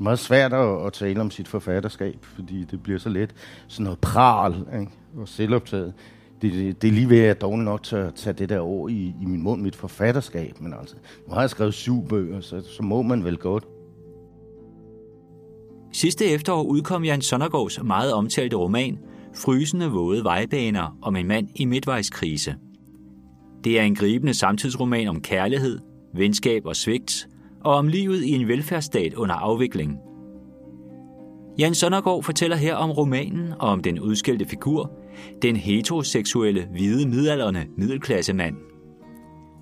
er meget svært at, at tale om sit forfatterskab, fordi det bliver så let sådan noget pral ikke? og selvoptaget. Det, det, det er lige ved, at jeg dog nok tør at tage det der år i, i min mund, mit forfatterskab. Men altså, nu har jeg skrevet syv bøger, så, så må man vel godt. Sidste efterår udkom Jan Sondergaards meget omtalte roman Frysende våde vejbaner om en mand i midtvejskrise. Det er en gribende samtidsroman om kærlighed, venskab og svigt, og om livet i en velfærdsstat under afvikling. Jan Søndergaard fortæller her om romanen og om den udskældte figur, den heteroseksuelle, hvide midalderne middelklassemand.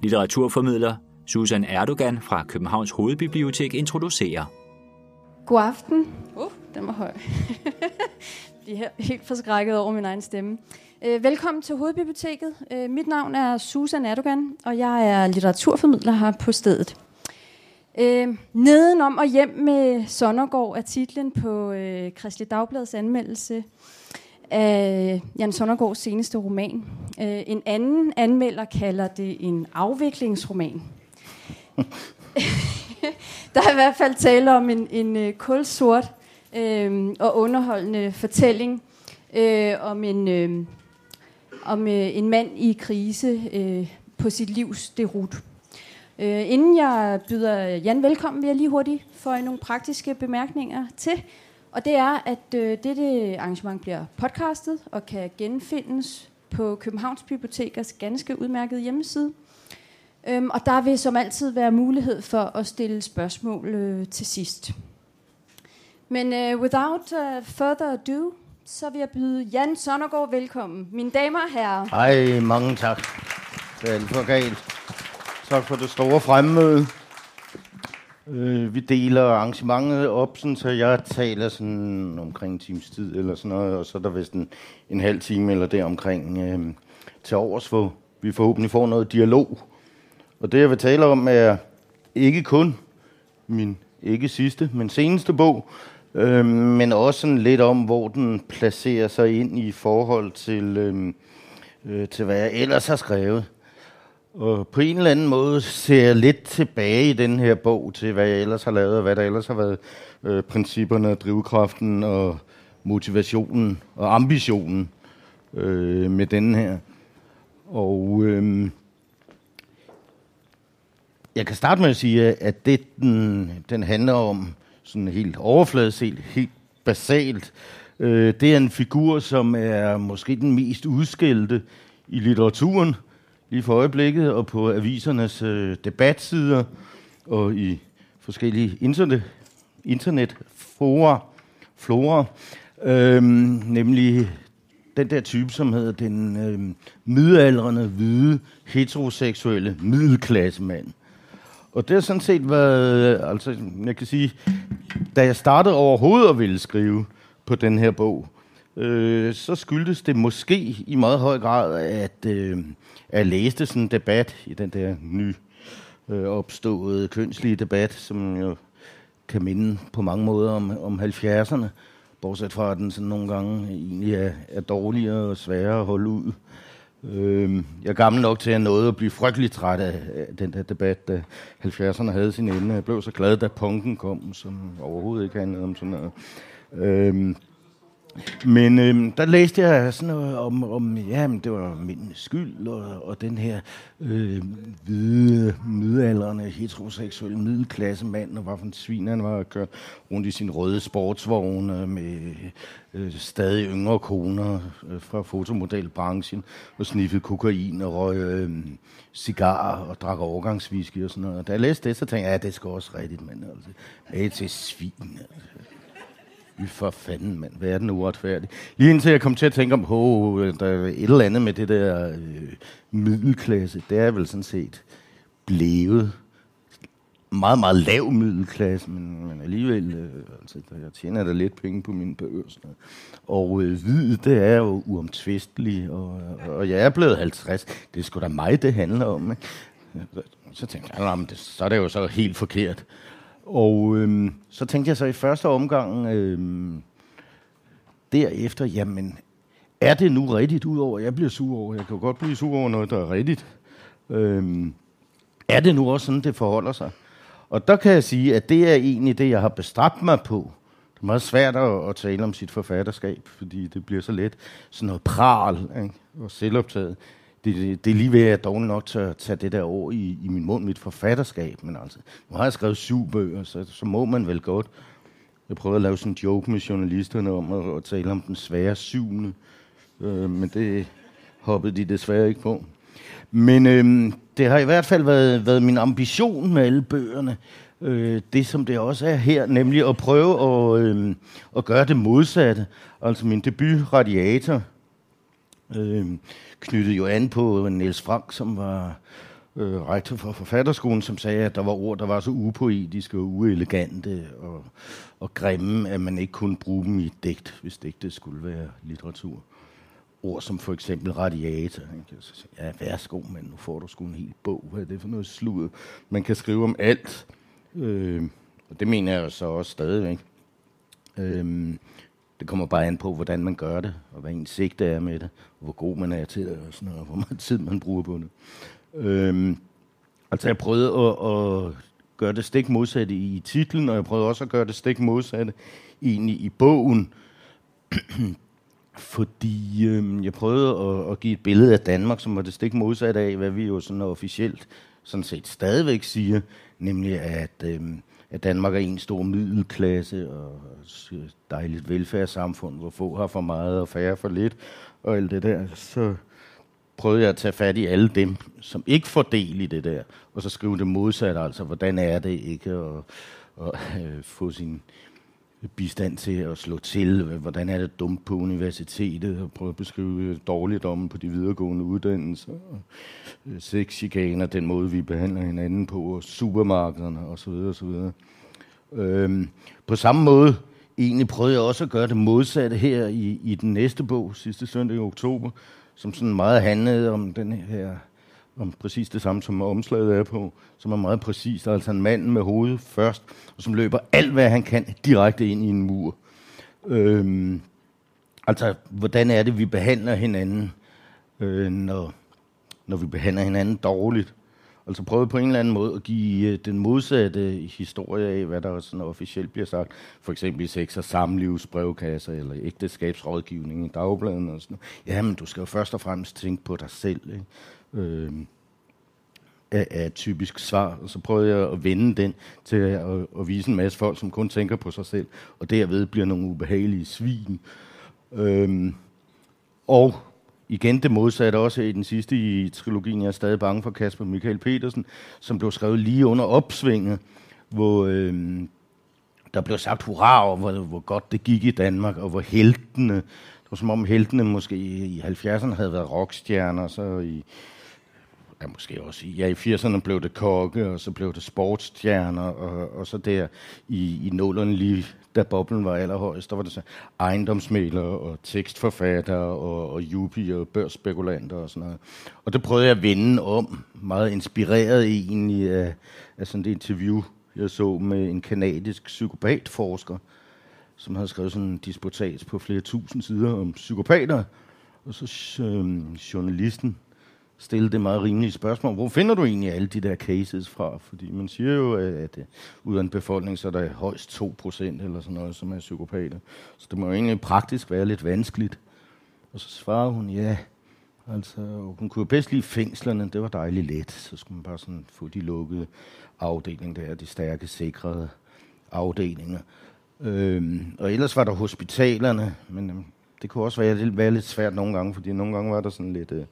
Litteraturformidler Susan Erdogan fra Københavns Hovedbibliotek introducerer. God aften. Uh, den var høj. Jeg er helt forskrækket over min egen stemme. Uh, velkommen til Hovedbiblioteket. Uh, mit navn er Susan Erdogan, og jeg er litteraturformidler her på stedet. Uh, nedenom og hjem med Sondergaard er titlen på øh, Kristelig Dagbladets anmeldelse af øh, Jan Sondergaards seneste roman. Øh, en anden anmelder kalder det en afviklingsroman. der er i hvert fald tale om en, en uh, kulsort øh, og underholdende fortælling øh, om en øh, om øh, en mand i krise øh, på sit livs derut. Øh, inden jeg byder Jan velkommen, vil jeg lige hurtigt få nogle praktiske bemærkninger til. Og det er, at øh, dette arrangement bliver podcastet og kan genfindes på Københavns Bibliotekers ganske udmærkede hjemmeside. Øhm, og der vil som altid være mulighed for at stille spørgsmål øh, til sidst. Men øh, without uh, further ado, så vil jeg byde Jan Sonnergaard velkommen. Mine damer og herrer. Hej, mange tak. Det er alt for galt. Tak for det store fremmøde. Øh, vi deler arrangementet op, sådan, så jeg taler sådan omkring en times tid eller sådan noget, og så er der vist en, en halv time eller deromkring øh, til overs, hvor vi forhåbentlig får noget dialog. Og det, jeg vil tale om, er ikke kun min ikke sidste, men seneste bog, øh, men også sådan lidt om, hvor den placerer sig ind i forhold til, øh, øh, til hvad jeg ellers har skrevet. Og på en eller anden måde ser jeg lidt tilbage i den her bog til, hvad jeg ellers har lavet, og hvad der ellers har været øh, principperne, drivkraften og motivationen og ambitionen øh, med den her. Og øh, jeg kan starte med at sige, at det, den, den handler om, sådan helt overfladisk, helt, helt basalt, øh, det er en figur, som er måske den mest udskældte i litteraturen lige for øjeblikket, og på avisernes øh, debatsider, og i forskellige internet, internetfora, flora, øh, nemlig den der type, som hedder den øh, midaldrende, hvide, heteroseksuelle middelklassemand. Og det har sådan set været, øh, altså jeg kan sige, da jeg startede overhovedet at ville skrive på den her bog, øh, så skyldtes det måske i meget høj grad, at, øh, at jeg læste sådan en debat i den der ny øh, opståede kønslige debat, som jo kan minde på mange måder om, om 70'erne, bortset fra at den sådan nogle gange egentlig er, er dårligere og sværere at holde ud. Øh, jeg er gammel nok til at nåede at blive frygtelig træt af, den der debat, da 70'erne havde sin ende. Jeg blev så glad, da punken kom, som overhovedet ikke handlede om sådan noget. Øh, men øhm, der læste jeg sådan noget om, om ja, men det var min skyld, og, og den her øh, hvide, midalderne, heteroseksuelle middelklasse mand, og hvad for en svin han var at køre rundt i sin røde sportsvogn med øh, stadig yngre koner øh, fra fotomodelbranchen, og sniffede kokain og røg øh, cigarer og drak overgangsviske og sådan noget. Og da jeg læste det, så tænkte jeg, ja, det skal også rigtigt, men altså, er til svin. Altså. Fy for fanden, mand. Hvad er den uretfærdig? Lige indtil jeg kom til at tænke om, oh, der er et eller andet med det der øh, middelklasse. Det er vel sådan set blevet meget, meget lav middelklasse, men, men alligevel, øh, altså, jeg tjener da lidt penge på mine bøger. Og øh, hvid, det er jo uomtvisteligt, og, og jeg er blevet 50. Det er sgu da mig, det handler om. Ikke? Så tænkte jeg, det, så er det jo så helt forkert. Og øhm, så tænkte jeg så i første omgang øhm, derefter, jamen, er det nu rigtigt, udover at jeg bliver sur over? Jeg kan jo godt blive sur over noget, der er rigtigt. Øhm, er det nu også sådan, det forholder sig? Og der kan jeg sige, at det er egentlig det, jeg har bestræbt mig på. Det er meget svært at, at tale om sit forfatterskab, fordi det bliver så let sådan noget pral ikke? og selvoptaget. Det, det, er lige ved, at jeg dog nok tør tage det der år i, i min mund, mit forfatterskab. Men altså, nu har jeg skrevet syv bøger, så, så må man vel godt. Jeg prøvede at lave sådan en joke med journalisterne om at, at tale om den svære syvende. Øh, men det hoppede de desværre ikke på. Men øh, det har i hvert fald været, været min ambition med alle bøgerne, øh, det som det også er her, nemlig at prøve at, øh, at gøre det modsatte. Altså min debut, Radiator, øh, knyttede jo an på øh, Niels Frank, som var øh, rektor for forfatterskolen, som sagde, at der var ord, der var så upoetiske og uelegante og, og grimme, at man ikke kunne bruge dem i digt, hvis digtet skulle være litteratur ord som for eksempel radiator. Ikke? Altså, så, ja, værsgo, men nu får du sgu en hel bog. Hvad er det for noget sludder? Man kan skrive om alt. Øh, og det mener jeg så også stadigvæk. Øh, det kommer bare an på, hvordan man gør det, og hvad ens sigte er med det, og hvor god man er til det, og, sådan noget, og hvor meget tid man bruger på det. Øhm, altså, jeg prøvede at, at gøre det stik modsatte i titlen, og jeg prøvede også at gøre det stik modsatte egentlig i bogen fordi øhm, jeg prøvede at, at give et billede af Danmark, som var det stik modsatte af, hvad vi jo sådan officielt sådan set stadigvæk siger, nemlig at, øhm, at Danmark er en stor middelklasse og dejligt velfærdssamfund, hvor få har for meget og færre for lidt, og alt det der. Så prøvede jeg at tage fat i alle dem, som ikke får del i det der, og så skrive det modsatte, altså hvordan er det ikke at, at at få sin bistand til at slå til, hvordan er det dumt på universitetet, og prøve at beskrive dårligdommen på de videregående uddannelser, øh, og sexchikaner, den måde, vi behandler hinanden på, og supermarkederne osv. osv. Øhm, på samme måde egentlig prøvede jeg også at gøre det modsatte her i, i den næste bog, sidste søndag i oktober, som sådan meget handlede om den her om præcis det samme, som omslaget er på, som er meget præcist. Altså en mand med hovedet først, og som løber alt, hvad han kan, direkte ind i en mur. Øhm, altså, hvordan er det, vi behandler hinanden, øh, når, når vi behandler hinanden dårligt? Altså prøve på en eller anden måde at give øh, den modsatte historie af, hvad der sådan officielt bliver sagt. For eksempel i sex- og samlivsbrevkasser, eller ægteskabsrådgivning i dagbladene og sådan noget. Jamen, du skal jo først og fremmest tænke på dig selv. Ikke? Øh, er, er et typisk svar. Og så prøvede jeg at vende den til at, at vise en masse folk, som kun tænker på sig selv, og derved bliver nogle ubehagelige svin. Øh, og igen det modsatte også i den sidste i trilogien, jeg er stadig bange for Kasper Michael Petersen, som blev skrevet lige under opsvinget, hvor øh, der blev sagt hurra over, hvor, hvor godt det gik i Danmark, og hvor heltene, det var som om heltene måske i 70'erne havde været rockstjerner, så i ja, måske også i, ja, i 80'erne blev det kokke, og så blev det sportsstjerner, og, og så der i, i nålerne lige, da boblen var allerhøjst, der var det så ejendomsmælere og tekstforfattere og, og yuppie og børsspekulanter og sådan noget. Og det prøvede jeg at vende om, meget inspireret egentlig af, af sådan et interview, jeg så med en kanadisk psykopatforsker, som havde skrevet sådan en disputat på flere tusind sider om psykopater. Og så øh, journalisten stille det meget rimelige spørgsmål. Hvor finder du egentlig alle de der cases fra? Fordi man siger jo, at, øh, ud af en befolkning, så er der højst 2% eller sådan noget, som er psykopater. Så det må jo egentlig praktisk være lidt vanskeligt. Og så svarer hun, ja, altså hun kunne jo bedst lide fængslerne, det var dejligt let. Så skulle man bare sådan få de lukkede afdelinger der, de stærke, sikrede afdelinger. Øhm, og ellers var der hospitalerne, men øhm, det kunne også være, være lidt svært nogle gange, fordi nogle gange var der sådan lidt øh,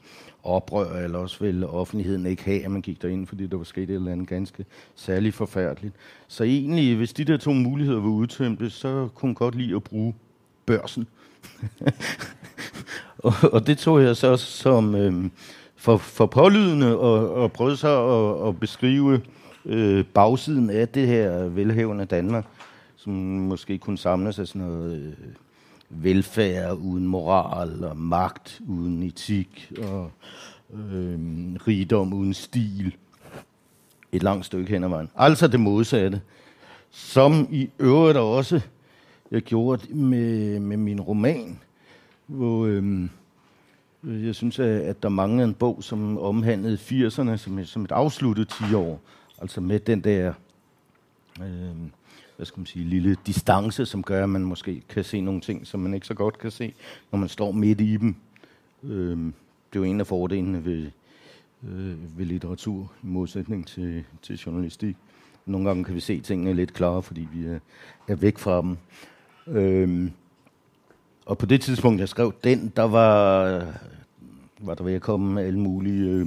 oprør, eller også ville offentligheden ikke have, at man gik derind, fordi der var sket et eller andet ganske særligt forfærdeligt. Så egentlig, hvis de der to muligheder var udtømte, så kunne hun godt lide at bruge børsen. og, og det tog jeg så som øh, for, for pålydende, og, og prøvede så at, at beskrive øh, bagsiden af det her velhævende Danmark, som måske kunne samles af sådan noget... Øh, velfærd uden moral, og magt uden etik, og øh, rigdom uden stil. Et langt stykke hen ad vejen. Altså det modsatte. Som i øvrigt også jeg gjorde med, med min roman, hvor øh, jeg synes, at der manglede en bog, som omhandlede 80'erne som, som et afsluttet 10 år. Altså med den der øh, hvad skal man sige, lille distance, som gør, at man måske kan se nogle ting, som man ikke så godt kan se, når man står midt i dem. Øh, det er jo en af fordelene ved, øh, ved litteratur, i modsætning til, til journalistik. Nogle gange kan vi se tingene lidt klarere, fordi vi er, er væk fra dem. Øh, og på det tidspunkt, jeg skrev den, der var, var der ved at komme alle mulige øh,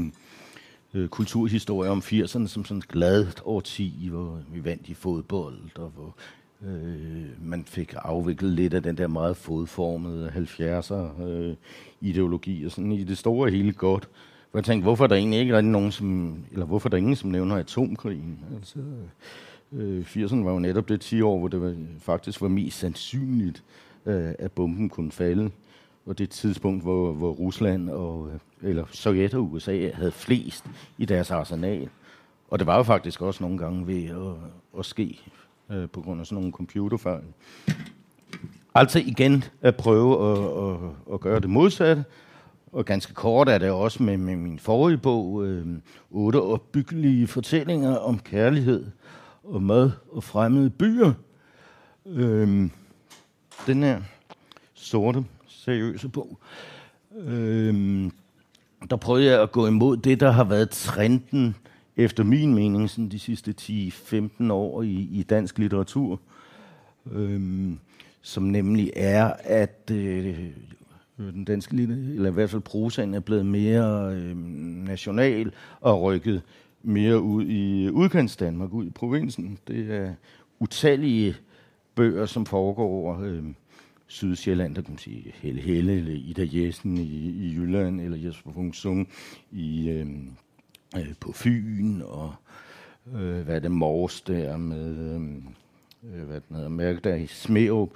øh, kulturhistorie om 80'erne som sådan et gladt årti, hvor vi vandt i fodbold, og hvor øh, man fik afviklet lidt af den der meget fodformede 70'er øh, ideologi, og sådan i det store hele godt. Hvor jeg tænkte, hvorfor er der egentlig ikke er nogen, som, eller hvorfor er der ingen, som nævner atomkrigen? Altså, øh, 80'erne var jo netop det 10 år, hvor det var, faktisk var mest sandsynligt, øh, at bomben kunne falde. Og det tidspunkt, hvor, hvor Rusland og, eller Sovjet og USA havde flest i deres arsenal. Og det var jo faktisk også nogle gange ved at, at ske øh, på grund af sådan nogle computerfejl. Altså igen at prøve at, at, at gøre det modsatte. Og ganske kort er det også med, med min forrige bog, øh, otte opbyggelige fortællinger om kærlighed og mad og fremmede byer. Øh, den her sorte, seriøse bog, Øhm, der prøvede jeg at gå imod det, der har været trenden, efter min mening, sådan de sidste 10-15 år i, i dansk litteratur, øhm, som nemlig er, at øh, den danske litteratur, eller i hvert fald prosaen, er blevet mere øh, national og rykket mere ud i udkantsdanmark, ud i provinsen. Det er utallige bøger, som foregår over øh, Sydsjælland, der kan man sige Helle Helle, eller Ida Jessen i, i Jylland, eller Jesper Funksung i, øh, øh, på Fyn, og øh, hvad er det, Mors der med, øhm, øh, hvad den hedder, Mærke der i Smerup,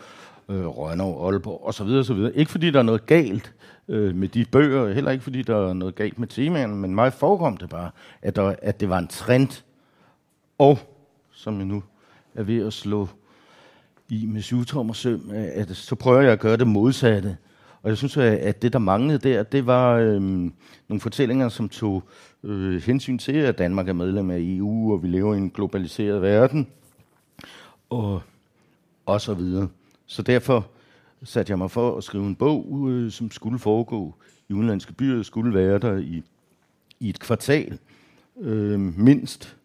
øh, Rønner, Aalborg, og så videre, så videre. Ikke fordi der er noget galt øh, med de bøger, heller ikke fordi der er noget galt med temaerne, men mig forekom det bare, at, der, at det var en trend, og som jeg nu er ved at slå i med syvtom og søm, øh, at så prøver jeg at gøre det modsatte. Og jeg synes, øh, at det, der manglede der, det var øh, nogle fortællinger, som tog øh, hensyn til, at Danmark er medlem af EU, og vi lever i en globaliseret verden, og, og så videre. Så derfor satte jeg mig for at skrive en bog, øh, som skulle foregå i udenlandske byer, skulle være der i, i et kvartal, øh, mindst,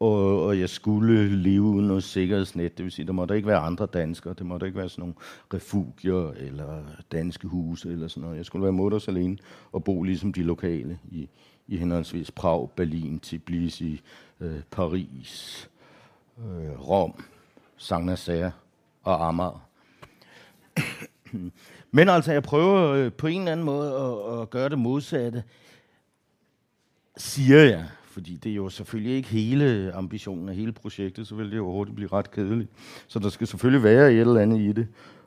og, og jeg skulle leve uden noget sikkerhedsnet. Det vil sige, der måtte ikke være andre danskere. Det måtte ikke være sådan nogle refugier eller danske huse eller sådan noget. Jeg skulle være mutters alene og bo ligesom de lokale i, i henholdsvis Prag, Berlin, Tbilisi, øh, Paris, øh, Rom, Saint Nazaire og Amager. Men altså, jeg prøver øh, på en eller anden måde at, at gøre det modsatte, siger jeg fordi det er jo selvfølgelig ikke hele ambitionen af hele projektet, så vil det jo hurtigt blive ret kedeligt. Så der skal selvfølgelig være et eller andet i det.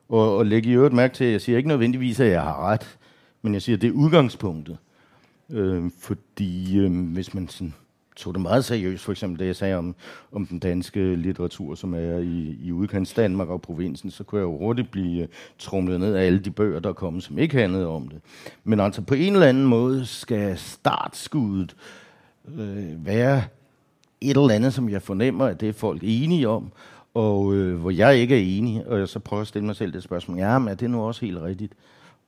Og, og lægge i øvrigt mærke til, at jeg siger ikke nødvendigvis, at jeg har ret, men jeg siger, at det er udgangspunktet. Øh, fordi øh, hvis man sådan, tog det meget seriøst, for eksempel det, jeg sagde om, om den danske litteratur, som er i, i udkants Danmark og provinsen, så kunne jeg jo hurtigt blive øh, trumlet ned af alle de bøger, der er kommet, som ikke handlede om det. Men altså på en eller anden måde skal startskuddet øh, øh, være et eller andet, som jeg fornemmer, at det er folk enige om, og øh, hvor jeg ikke er enig, og jeg så prøver at stille mig selv det spørgsmål, ja, men er det nu også helt rigtigt?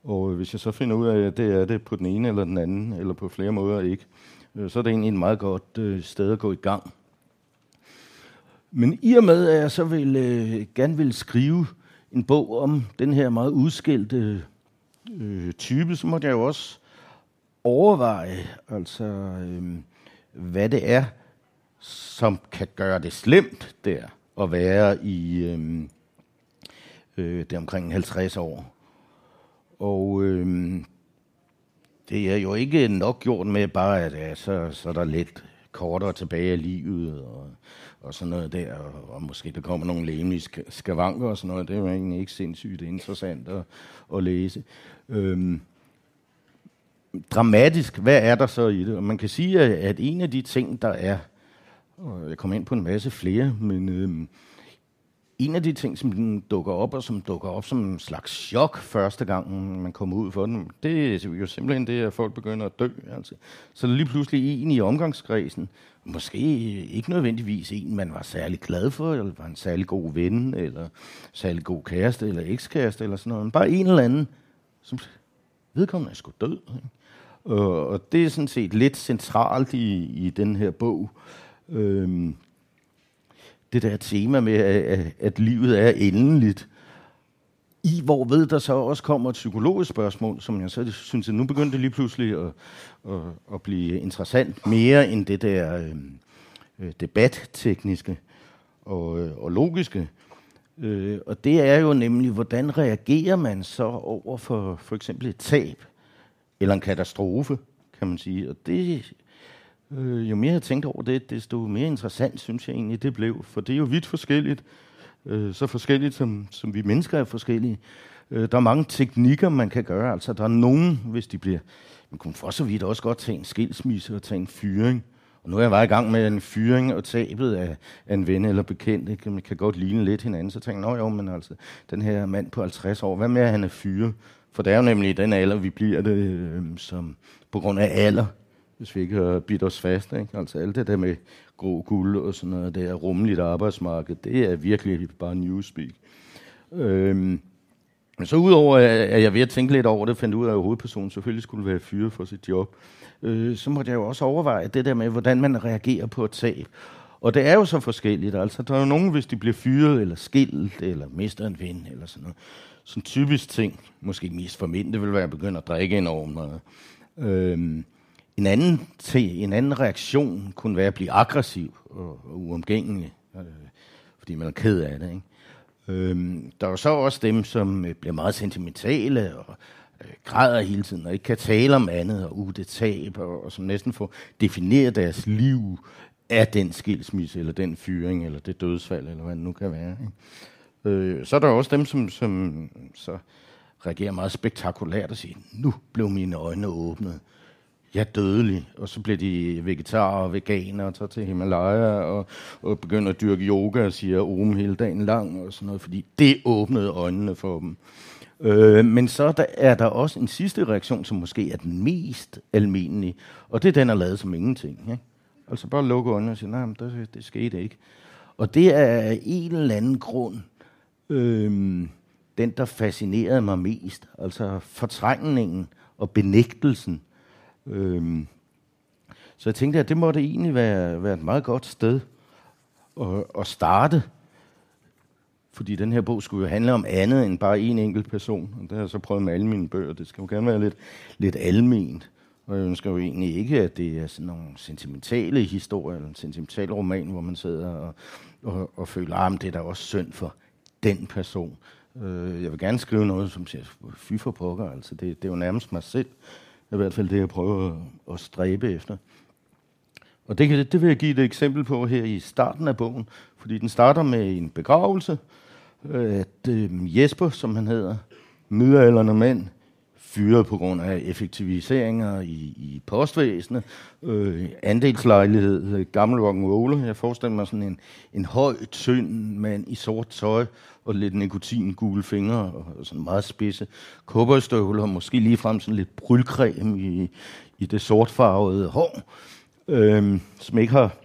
Og øh, hvis jeg så finder ud af, at det er det på den ene eller den anden, eller på flere måder ikke, øh, så er det egentlig et meget godt øh, sted at gå i gang. Men i og med, at jeg så vil, øh, gerne vil skrive en bog om den her meget udskældte øh, type, så måtte jeg jo også overveje, altså... Øh, hvad det er, som kan gøre det slemt der at være i øhm, øh, øh, det omkring 50 år. Og øh, det er jo ikke nok gjort med bare, at ja, så, så er der lidt kortere tilbage i livet og, og sådan noget der, og, og måske der kommer nogle læmelige skavanker og sådan noget. Det er jo egentlig ikke sindssygt interessant at, at læse. Øh, dramatisk, hvad er der så i det? Og man kan sige, at en af de ting, der er, og jeg kommer ind på en masse flere, men øh, en af de ting, som den dukker op, og som dukker op som en slags chok første gang, man kommer ud for den, det er jo simpelthen det, at folk begynder at dø. Altså. Så lige pludselig en i omgangskredsen, måske ikke nødvendigvis en, man var særlig glad for, eller var en særlig god ven, eller særlig god kæreste, eller ekskæreste, eller sådan noget. Men bare en eller anden, som vedkommende er sgu død. Ikke? Og, og det er sådan set lidt centralt i, i den her bog. Øhm, det der tema med, at, at livet er endeligt. I hvor ved der så også kommer et psykologisk spørgsmål, som jeg så synes, at nu begyndte det lige pludselig at, at, at blive interessant mere end det der øh, øh debattekniske og, øh, og logiske. Øh, og det er jo nemlig, hvordan reagerer man så over for for eksempel et tab eller en katastrofe, kan man sige. Og det, øh, jo mere jeg tænkte over det, desto mere interessant synes jeg egentlig, det blev. For det er jo vidt forskelligt. Øh, så forskelligt, som, som vi mennesker er forskellige. Øh, der er mange teknikker, man kan gøre. Altså, der er nogen, hvis de bliver... Man kunne for så vidt også godt tage en skilsmisse og tage en fyring. Og nu er jeg bare i gang med en fyring og tabet af, af en ven eller bekendt. Ikke? Man kan godt ligne lidt hinanden. Så tænker jeg, jo, men altså, den her mand på 50 år, hvad med at han er fyre? For det er jo nemlig i den alder, vi bliver det, øh, som på grund af alder, hvis vi ikke har bidt os fast. Ikke? Altså alt det der med grå guld og sådan noget, det er rummeligt arbejdsmarked, det er virkelig bare newspeak. Øhm, men så udover, at jeg ved at tænke lidt over det, fandt ud af, at hovedpersonen selvfølgelig skulle være fyret for sit job, øh, så måtte jeg jo også overveje det der med, hvordan man reagerer på et tab. Og det er jo så forskelligt. Altså, der er jo nogen, hvis de bliver fyret, eller skilt, eller mister en ven, eller sådan noget. Sådan typisk ting, måske mest for mænd, det vil være at begynde at drikke enormt meget. Øhm, en, anden til, en anden reaktion kunne være at blive aggressiv og, og uomgængelig, øh, fordi man er ked af det. Ikke? Øhm, der er jo så også dem, som øh, bliver meget sentimentale og øh, græder hele tiden og ikke kan tale om andet og uh, det tab, og, og som næsten får defineret deres liv af den skilsmisse, eller den fyring, eller det dødsfald, eller hvad det nu kan være. Ikke? Øh, så er der også dem, som, som så reagerer meget spektakulært og siger, nu blev mine øjne åbnet. Jeg er dødelig. Og så bliver de vegetarer og veganer og tager til Himalaya og, og begynder at dyrke yoga og siger om hele dagen lang og sådan noget, fordi det åbnede øjnene for dem. Øh, men så der, er der også en sidste reaktion, som måske er den mest almindelige, og det er den, er lavet som ingenting. Ikke? Altså bare lukke øjnene og sige, nej, det, det skete ikke. Og det er en eller anden grund, øhm, den, der fascinerede mig mest. Altså fortrængningen og benægtelsen. Øhm, så jeg tænkte, at det måtte egentlig være, være et meget godt sted at, at starte. Fordi den her bog skulle jo handle om andet end bare en enkelt person. Og det har jeg så prøvet med alle mine bøger. Det skal jo gerne være lidt, lidt alment. Og jeg ønsker jo egentlig ikke, at det er sådan nogle sentimentale historier, eller en sentimental roman, hvor man sidder og, og, og føler, at ah, det er da også synd for den person. Øh, jeg vil gerne skrive noget, som siger, fy for pokker, altså det, det er jo nærmest mig selv. I hvert fald det, jeg prøver at, at stræbe efter. Og det, det vil jeg give et eksempel på her i starten af bogen, fordi den starter med en begravelse, at øh, Jesper, som han hedder, middelalderne mand, fyret på grund af effektiviseringer i, i postvæsenet, øh, andelslejlighed, øh, gammel rock'n'roller. Jeg forestiller mig sådan en, en høj, tynd mand i sort tøj og lidt nikotin gule fingre og sådan meget spidse kobberstøvler, og måske lige frem sådan lidt brylcreme i, i det sortfarvede hår, øh, som ikke har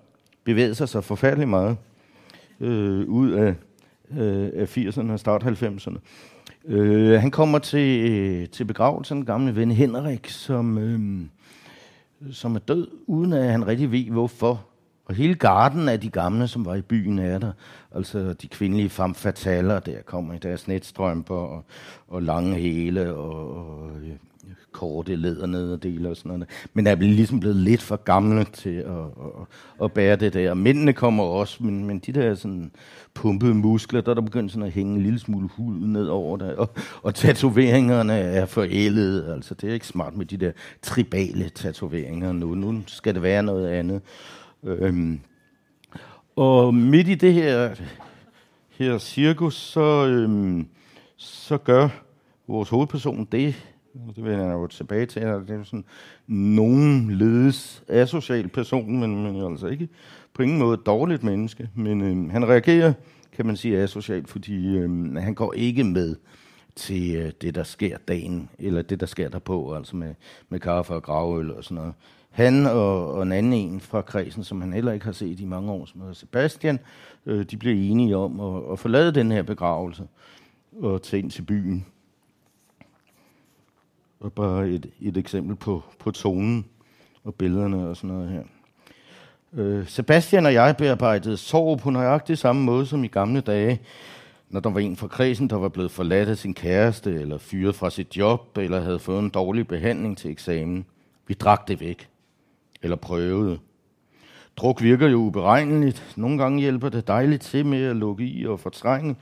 bevæget sig så forfærdeligt meget øh, ud af, øh, af 80'erne og start 90'erne. Øh, han kommer til, til begravelsen, den gamle ven Henrik, som, øh, som er død, uden at han rigtig ved, hvorfor. Og hele garden af de gamle, som var i byen, er der. Altså de kvindelige femme fataler, der kommer i deres netstrømper og, og lange hæle og, og øh, korte lædernederdele og sådan noget. Men er ligesom blevet lidt for gamle til at, at, at bære det der. Mændene kommer også, men, men de der sådan pumpede muskler, der er der begyndt sådan at hænge en lille smule hud ned over der. Og, og tatoveringerne er forældede. Altså, det er ikke smart med de der tribale tatoveringer nu. Nu skal det være noget andet. Øhm, og midt i det her, her cirkus, så, øhm, så gør vores hovedperson det, det vil jeg jo tilbage til, det er sådan nogen ledes asocial person, men, men altså ikke på ingen måde et dårligt menneske. Men øh, han reagerer, kan man sige, asocial, fordi øh, han går ikke med til øh, det, der sker dagen, eller det, der sker derpå, altså med, med kaffe og gravøl og sådan noget. Han og, og en anden en fra kredsen, som han heller ikke har set i mange år, som hedder Sebastian, øh, de bliver enige om at, at forlade den her begravelse og tage ind til byen. Og bare et, et eksempel på, på tonen og billederne og sådan noget her. Øh, Sebastian og jeg bearbejdede sorg på nøjagtig samme måde som i gamle dage, når der var en fra kredsen, der var blevet forladt af sin kæreste, eller fyret fra sit job, eller havde fået en dårlig behandling til eksamen. Vi drak det væk. Eller prøvede. Druk virker jo uberegneligt. Nogle gange hjælper det dejligt til med at lukke i og fortrænge.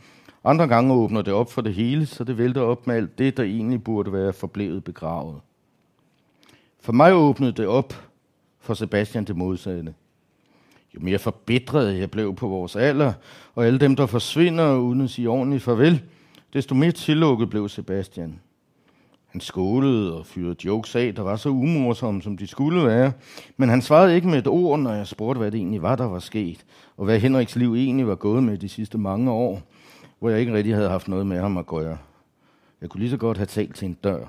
Andre gange åbner det op for det hele, så det vælter op med alt det, der egentlig burde være forblevet begravet. For mig åbnede det op for Sebastian det modsatte. Jo mere forbitret jeg blev på vores alder, og alle dem, der forsvinder uden at sige ordentligt farvel, desto mere tillukket blev Sebastian. Han skålede og fyrede jokes af, der var så umorsomme, som de skulle være. Men han svarede ikke med et ord, når jeg spurgte, hvad det egentlig var, der var sket. Og hvad Henriks liv egentlig var gået med de sidste mange år, hvor jeg ikke rigtig havde haft noget med ham at gøre. Jeg kunne lige så godt have talt til en dør.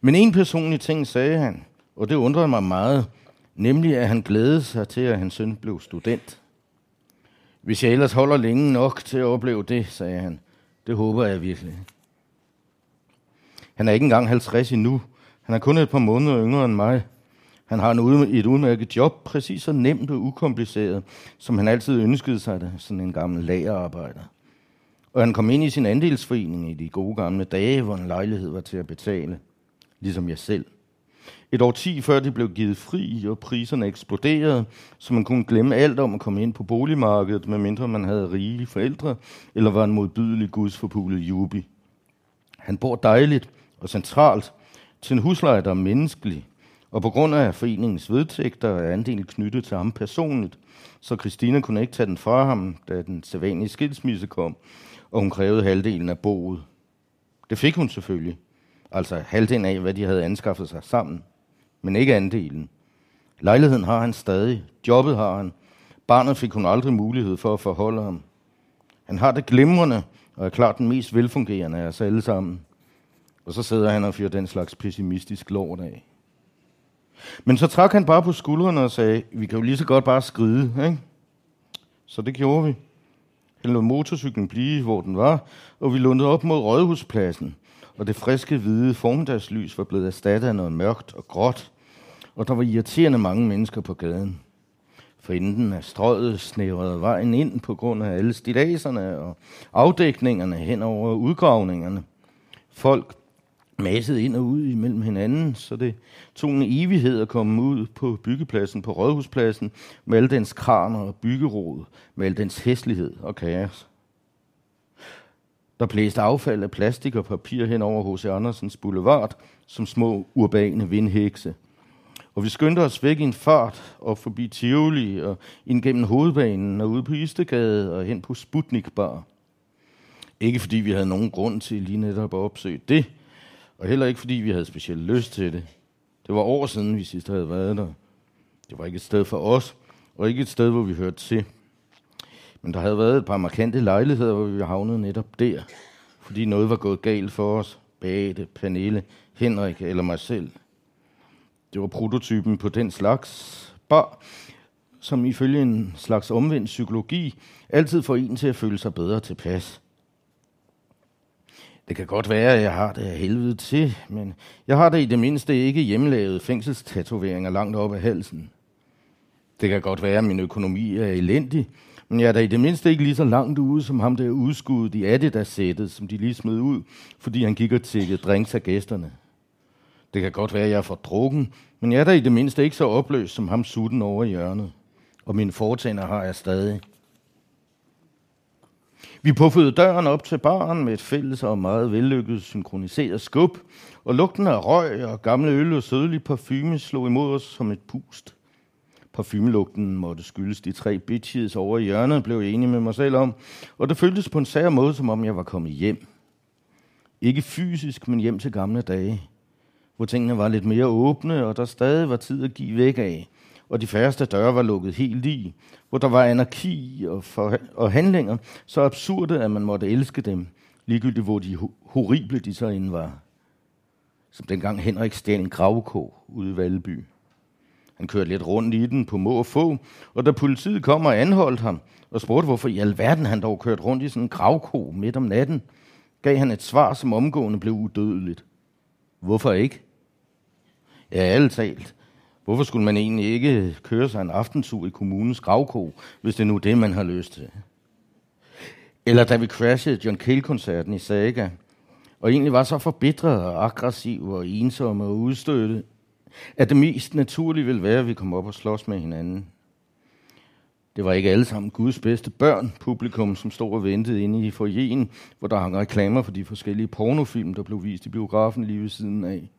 Men en personlig ting sagde han, og det undrede mig meget, nemlig at han glædede sig til, at hans søn blev student. Hvis jeg ellers holder længe nok til at opleve det, sagde han. Det håber jeg virkelig. Han er ikke engang 50 endnu. Han er kun et par måneder yngre end mig. Han har en et udmærket job, præcis så nemt og ukompliceret, som han altid ønskede sig det, sådan en gammel lagerarbejder. Og han kom ind i sin andelsforening i de gode gamle dage, hvor en lejlighed var til at betale, ligesom jeg selv. Et år 10 før de blev givet fri, og priserne eksploderede, så man kunne glemme alt om at komme ind på boligmarkedet, medmindre man havde rige forældre, eller var en modbydelig gudsforpulet jubi. Han bor dejligt og centralt til en husleje, der er menneskelig, og på grund af foreningens vedtægter er andelen knyttet til ham personligt, så Christina kunne ikke tage den fra ham, da den sædvanlige skilsmisse kom, og hun krævede halvdelen af boet. Det fik hun selvfølgelig, altså halvdelen af, hvad de havde anskaffet sig sammen, men ikke andelen. Lejligheden har han stadig, jobbet har han, barnet fik hun aldrig mulighed for at forholde ham. Han har det glimrende, og er klart den mest velfungerende af os alle sammen. Og så sidder han og fyrer den slags pessimistisk lort af. Men så trak han bare på skuldrene og sagde, vi kan jo lige så godt bare skride, ikke? Så det gjorde vi. Han lod motorcyklen blive, hvor den var, og vi lundede op mod Rådhuspladsen. Og det friske, hvide formiddagslys var blevet erstattet af noget mørkt og gråt, og der var irriterende mange mennesker på gaden. For enden af strøget snævrede vejen ind på grund af alle stilaserne og afdækningerne hen over udgravningerne. Folk massede ind og ud imellem hinanden, så det tog en evighed at komme ud på byggepladsen, på Rådhuspladsen, med alle dens kraner og byggerod, med al dens hæslighed og kaos. Der blæste affald af plastik og papir hen over H.C. Andersens boulevard, som små urbane vindhekse. Og vi skyndte os væk i en fart op forbi Tivoli og ind gennem hovedbanen og ud på Istegade og hen på Sputnik Bar. Ikke fordi vi havde nogen grund til lige netop at opsøge det, og heller ikke fordi vi havde specielt lyst til det. Det var år siden, vi sidst havde været der. Det var ikke et sted for os, og ikke et sted, hvor vi hørte til. Men der havde været et par markante lejligheder, hvor vi havnede netop der, fordi noget var gået galt for os. Bate, Pernille, Henrik eller mig selv. Det var prototypen på den slags bar, som ifølge en slags omvendt psykologi altid får en til at føle sig bedre tilpas. Det kan godt være, at jeg har det af helvede til, men jeg har da i det mindste ikke hjemmelavet fængselstatoveringer langt op ad halsen. Det kan godt være, at min økonomi er elendig, men jeg er da i det mindste ikke lige så langt ude som ham der udskuddet i Adidas-sættet, som de lige smed ud, fordi han gik og tækkede drinks af gæsterne. Det kan godt være, at jeg er for drukken, men jeg er da i det mindste ikke så opløst som ham sutten over i hjørnet. Og mine foretænder har jeg stadig. Vi puffede døren op til baren med et fælles og meget vellykket synkroniseret skub, og lugten af røg og gamle øl og sødelig parfume slog imod os som et pust. Parfumelugten måtte skyldes de tre bitches over i hjørnet, blev jeg enig med mig selv om, og det føltes på en sær måde, som om jeg var kommet hjem. Ikke fysisk, men hjem til gamle dage, hvor tingene var lidt mere åbne, og der stadig var tid at give væk af, og de færreste døre var lukket helt i, hvor der var anarki og, for, og handlinger, så absurde, at man måtte elske dem, ligegyldigt hvor de horrible de så end var. Som dengang Henrik stjal en gravko ude i Valby. Han kørte lidt rundt i den på må og få, og da politiet kom og anholdt ham, og spurgte, hvorfor i alverden han dog kørte rundt i sådan en gravko midt om natten, gav han et svar, som omgående blev udødeligt. Hvorfor ikke? Ja, alt talt. Hvorfor skulle man egentlig ikke køre sig en aftensur i kommunens gravko, hvis det er nu det, man har lyst til? Eller da vi crashede John Cale-koncerten i Saga, og egentlig var så forbitret og aggressiv og ensomme og udstødte, at det mest naturlige ville være, at vi kom op og slås med hinanden. Det var ikke alle sammen Guds bedste børn, publikum, som stod og ventede inde i forjen, hvor der hang reklamer for de forskellige pornofilm, der blev vist i biografen lige ved siden af.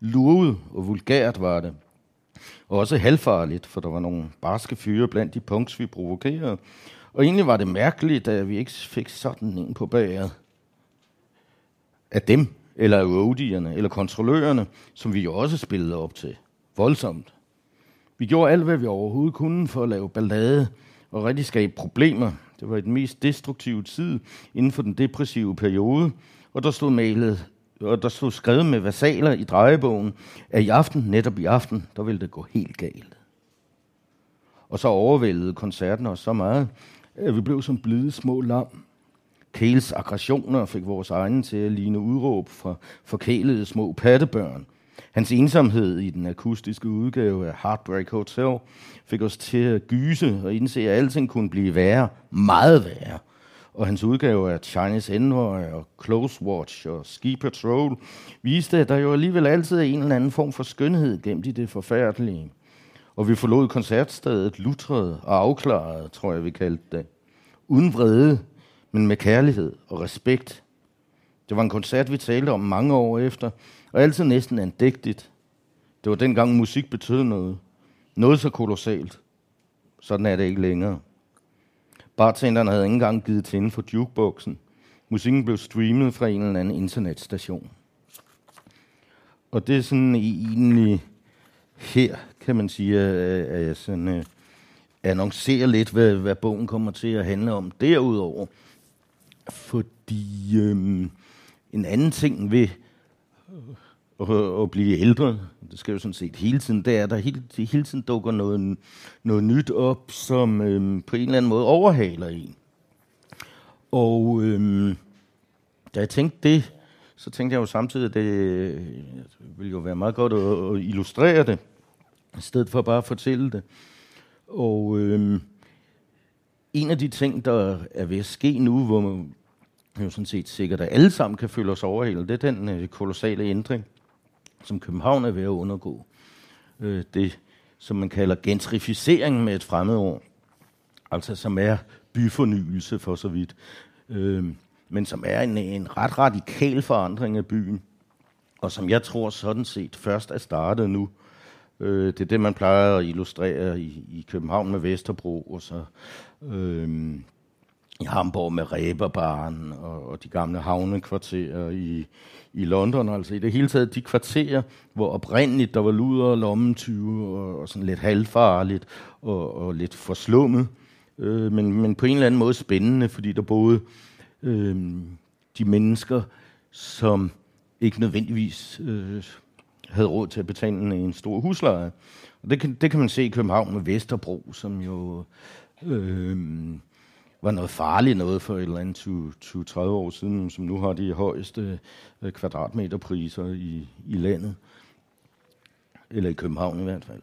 Lurvet og vulgært var det. Og også halvfarligt, for der var nogle barske fyre blandt de punks, vi provokerede. Og egentlig var det mærkeligt, at vi ikke fik sådan en på bageret. Af dem, eller af roadierne, eller kontrollørerne, som vi jo også spillede op til. Voldsomt. Vi gjorde alt, hvad vi overhovedet kunne for at lave ballade og rigtig skabe problemer. Det var den mest destruktive tid inden for den depressive periode, og der stod malet og der stod skrevet med versaler i drejebogen, at i aften, netop i aften, der ville det gå helt galt. Og så overvældede koncerten os så meget, at vi blev som blide små lam. Kæles aggressioner fik vores egne til at ligne udråb fra forkælede små pattebørn. Hans ensomhed i den akustiske udgave af Heartbreak Hotel fik os til at gyse og indse, at alting kunne blive værre, meget værre. Og hans udgave af Chinese Envoy og Close Watch og Ski Patrol viste, at der jo alligevel altid er en eller anden form for skønhed gemt i det forfærdelige. Og vi forlod koncertstedet lutret og afklaret, tror jeg, vi kaldte det. Uden vrede, men med kærlighed og respekt. Det var en koncert, vi talte om mange år efter, og altid næsten andægtigt. Det var dengang musik betød noget. Noget så kolossalt. Sådan er det ikke længere. Bartenderen havde ikke engang givet til for jukeboksen. Musikken blev streamet fra en eller anden internetstation. Og det er sådan egentlig her, kan man sige, at jeg sådan, uh, annoncerer lidt, hvad, hvad bogen kommer til at handle om derudover. Fordi øhm, en anden ting ved at, at blive ældre, det skal jo sådan set hele tiden, det er, der hele, hele tiden dukker noget, noget nyt op, som øhm, på en eller anden måde overhaler en. Og øhm, da jeg tænkte det, så tænkte jeg jo samtidig, at øh, det ville jo være meget godt at, at illustrere det, i stedet for bare at fortælle det. Og øhm, en af de ting, der er ved at ske nu, hvor man jo sådan set sikkert, at alle sammen kan føle os overhældet, det er den øh, kolossale ændring, som København er ved at undergå. Øh, det, som man kalder gentrificering med et fremmed ord. Altså som er byfornyelse for så vidt. Øh, men som er en, en ret radikal forandring af byen. Og som jeg tror sådan set først er startet nu. Øh, det er det, man plejer at illustrere i, i København med Vesterbro, og så øh, i Hamburg med Ræberbaren og, og de gamle havnekvarterer i, i London. Altså i det hele taget de kvarterer, hvor oprindeligt der var luder og lommetyve og, og sådan lidt halvfarligt og, og lidt forslummet. Øh, men, men på en eller anden måde spændende, fordi der boede øh, de mennesker, som ikke nødvendigvis øh, havde råd til at betale en, en stor husleje. Og det kan, det kan man se i København med Vesterbro, som jo... Øh, var noget farligt noget for et eller andet 20-30 år siden, som nu har de højeste øh, kvadratmeterpriser i, i landet. Eller i København i hvert fald.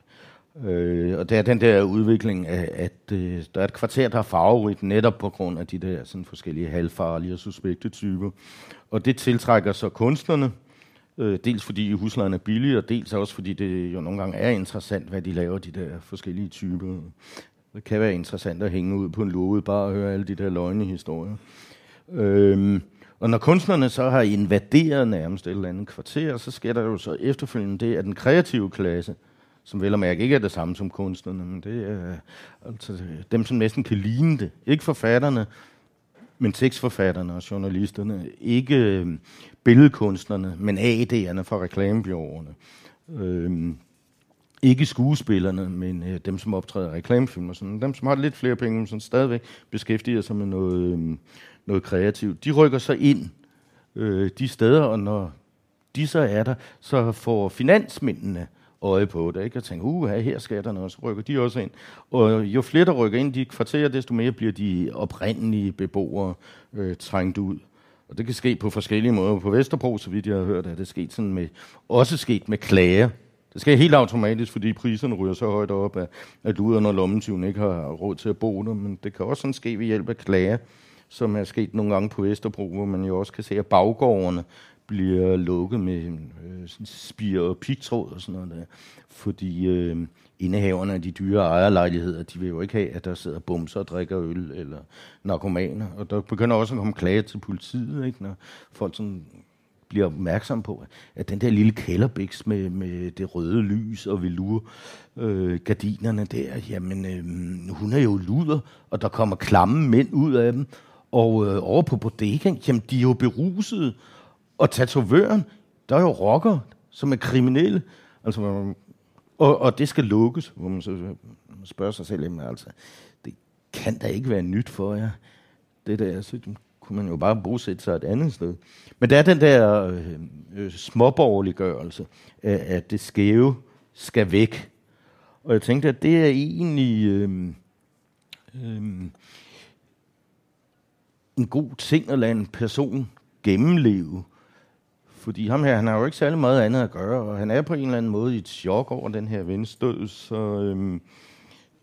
Øh, og det er den der udvikling af, at øh, der er et kvarter, der er farverigt netop på grund af de der sådan forskellige halvfarlige og suspekte typer. Og det tiltrækker så kunstnerne, øh, dels fordi huslejen er billig, og dels også fordi det jo nogle gange er interessant, hvad de laver, de der forskellige typer. Det kan være interessant at hænge ud på en låge, bare og høre alle de der løgnehistorier. Øhm, og når kunstnerne så har invaderet nærmest et eller andet kvarter, så sker der jo så efterfølgende det, at den kreative klasse, som vel og mærke ikke er det samme som kunstnerne, men det er altså dem, som næsten kan ligne det. Ikke forfatterne, men tekstforfatterne og journalisterne. Ikke øhm, billedkunstnerne, men AD'erne fra reklamebyråerne. Øhm, ikke skuespillerne, men øh, dem, som optræder i reklamefilm og sådan. Dem, som har lidt flere penge, men som stadigvæk beskæftiger sig med noget, øh, noget kreativt. De rykker sig ind øh, de steder, og når de så er der, så får finansmændene øje på det, ikke? og tænker, uh, her skal der noget, så rykker de også ind. Og jo flere, der rykker ind i de kvarterer, desto mere bliver de oprindelige beboere øh, trængt ud. Og det kan ske på forskellige måder. På Vesterbro, så vidt jeg har hørt, er det sket sådan med, også sket med klager. Det sker helt automatisk, fordi priserne ryger så højt op, at, at når og lommetyven ikke har råd til at bo der. Men det kan også sådan ske ved hjælp af klager, som er sket nogle gange på Vesterbro, hvor man jo også kan se, at baggårdene bliver lukket med øh, spir og pigtråd og sådan noget der. Fordi øh, indehaverne af de dyre ejerlejligheder, de vil jo ikke have, at der sidder bumser og drikker øl eller narkomaner. Og der begynder også at komme klage til politiet, ikke? når folk sådan bliver opmærksom på, at den der lille kælderbiks med, med det røde lys og velure, øh, gardinerne der, jamen øh, hun er jo luder, og der kommer klamme mænd ud af dem. Og øh, over på bodegaen, jamen de er jo berusede, og tatovøren, der er jo rocker, som er kriminelle. Altså, og, og det skal lukkes, hvor man så spørger sig selv, jamen, altså, det kan da ikke være nyt for jer. Det der, så kunne man jo bare bosætte sig et andet sted. Men der er den der øh, øh, småborgerliggørelse, at, at det skæve skal væk. Og jeg tænkte, at det er egentlig øh, øh, en god ting at lade en person gennemleve. Fordi ham her, han har jo ikke særlig meget andet at gøre, og han er på en eller anden måde i et chok over den her venstød, så Øh,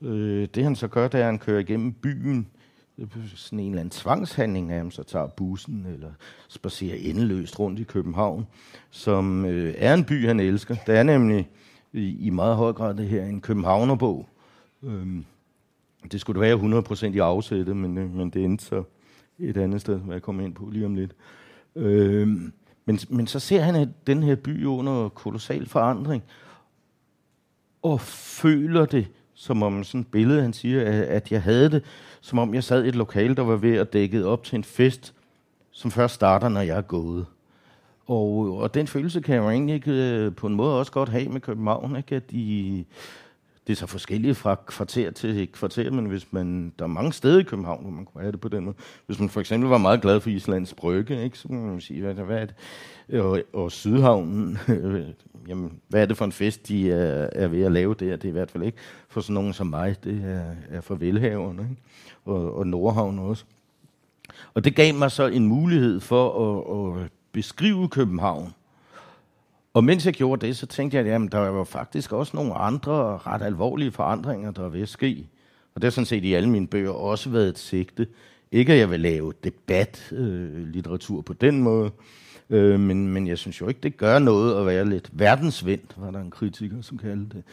øh, det han så gør, det er, at han kører igennem byen, sådan en eller anden tvangshandling af ham, så tager bussen eller spacerer endeløst rundt i København, som øh, er en by, han elsker. Det er nemlig i, i meget høj grad det her en københavnerbog. Øhm, det skulle det være 100% i afsætte, men, øh, men det endte så et andet sted, hvad jeg kommer ind på lige om lidt. Øhm, men, men så ser han at den her by under kolossal forandring, og føler det, som om sådan et billede, han siger, at jeg havde det, som om jeg sad i et lokal, der var ved at dække op til en fest, som først starter, når jeg er gået. Og, og den følelse kan jeg jo egentlig ikke, øh, på en måde også godt have med København, ikke? at de, det er så forskelligt fra kvarter til kvarter, men hvis man, der er mange steder i København, hvor man kunne have det på den måde. Hvis man for eksempel var meget glad for Islands Brygge, ikke, så kan man sige, hvad, hvad er det? Og, og Sydhavnen, jamen, hvad er det for en fest, de er, er ved at lave der? Det er i hvert fald ikke for sådan nogen som mig, det er, er for velhaverne, ikke? Og, og Nordhavn også. Og det gav mig så en mulighed for at, at beskrive København og mens jeg gjorde det, så tænkte jeg, at der var faktisk også nogle andre ret alvorlige forandringer, der vil ske. Og det har sådan set i alle mine bøger også været et sigte. Ikke at jeg vil lave debatlitteratur øh, på den måde, øh, men, men jeg synes jo ikke, det gør noget at være lidt verdensvendt, var der en kritiker, som kaldte det.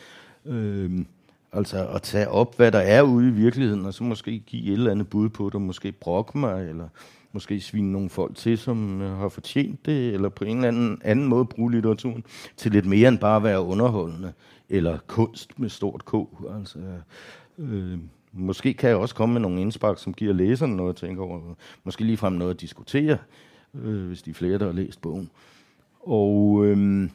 Øh, altså at tage op, hvad der er ude i virkeligheden, og så måske give et eller andet bud på det, og måske brokke mig, eller måske svine nogle folk til, som øh, har fortjent det, eller på en eller anden, anden måde bruge litteraturen til lidt mere end bare at være underholdende, eller kunst med stort K. Altså, øh, måske kan jeg også komme med nogle indspark, som giver læserne noget at tænke over. Måske ligefrem noget at diskutere, øh, hvis de er flere, der har læst bogen. Og øh,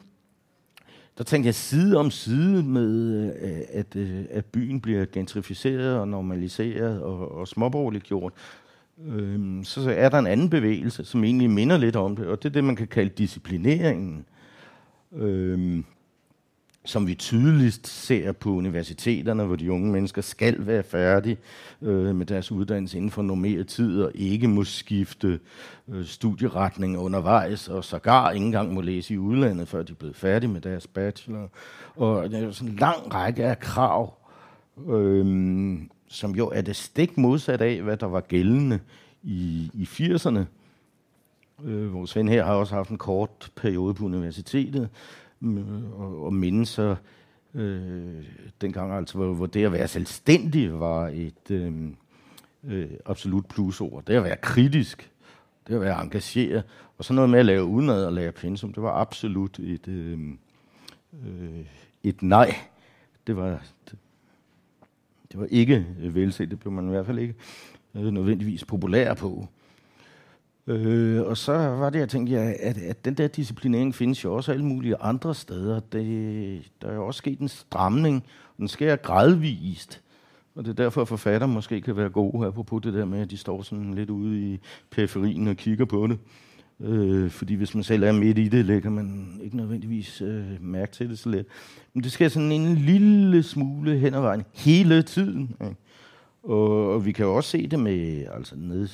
der tænkte jeg side om side med, øh, at, øh, at byen bliver gentrificeret og normaliseret og, og småborgerligt gjort, øh, så er der en anden bevægelse, som egentlig minder lidt om det, og det er det, man kan kalde disciplineringen, øh, som vi tydeligst ser på universiteterne, hvor de unge mennesker skal være færdige øh, med deres uddannelse inden for normeret tid, og ikke må skifte øh, studieretning undervejs, og sågar ikke engang må læse i udlandet, før de er blevet færdige med deres bachelor. Og der er sådan en lang række af krav, øh, som jo er det stik modsat af, hvad der var gældende i, i 80'erne. Øh, vores ven her har også haft en kort periode på universitetet, øh, og, og mindes så øh, dengang, altså, hvor, hvor det at være selvstændig var et øh, øh, absolut plusord. Det at være kritisk, det at være engageret, og så noget med at lave udenad og lave pensum, det var absolut et, øh, øh, et nej. Det var, det, det var ikke øh, velset, det blev man i hvert fald ikke øh, nødvendigvis populær på. Øh, og så var det, jeg tænkte, ja, at, at den der disciplinering findes jo også alle mulige andre steder. Det, der er jo også sket en stramning, og den sker gradvist. Og det er derfor, at forfatter måske kan være gode, apropos det der med, at de står sådan lidt ude i periferien og kigger på det. Øh, fordi hvis man selv er midt i det, lægger man ikke nødvendigvis øh, mærke til det så let. Men det sker sådan en lille smule hen ad vejen hele tiden. Ikke? Og, og vi kan jo også se det med altså ned,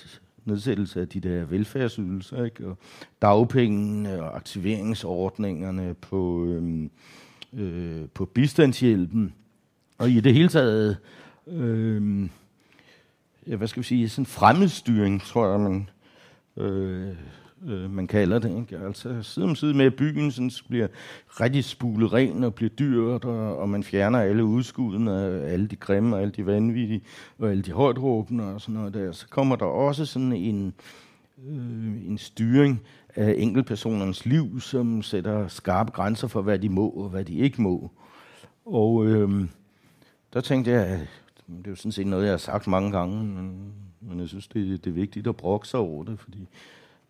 nedsættelse af de der velfærdsydelser, ikke? og dagpengene og aktiveringsordningerne på, øhm, øh, på bistandshjælpen. Og i det hele taget, øh, ja, hvad skal vi sige, sådan fremmedstyring, tror jeg, man, øh, øh, man kalder det. Ikke? Altså side om side med, at byen sådan, bliver rigtig spulet ren og bliver dyrt, og, og man fjerner alle udskuddene, alle de grimme, og alle de vanvittige, og alle de højt råbende og sådan noget der. Så kommer der også sådan en, øh, en styring af enkeltpersonernes liv, som sætter skarpe grænser for, hvad de må og hvad de ikke må. Og øh, der tænkte jeg, at det er jo sådan set noget, jeg har sagt mange gange, men, men jeg synes, det, det er vigtigt at brokke sig over det, fordi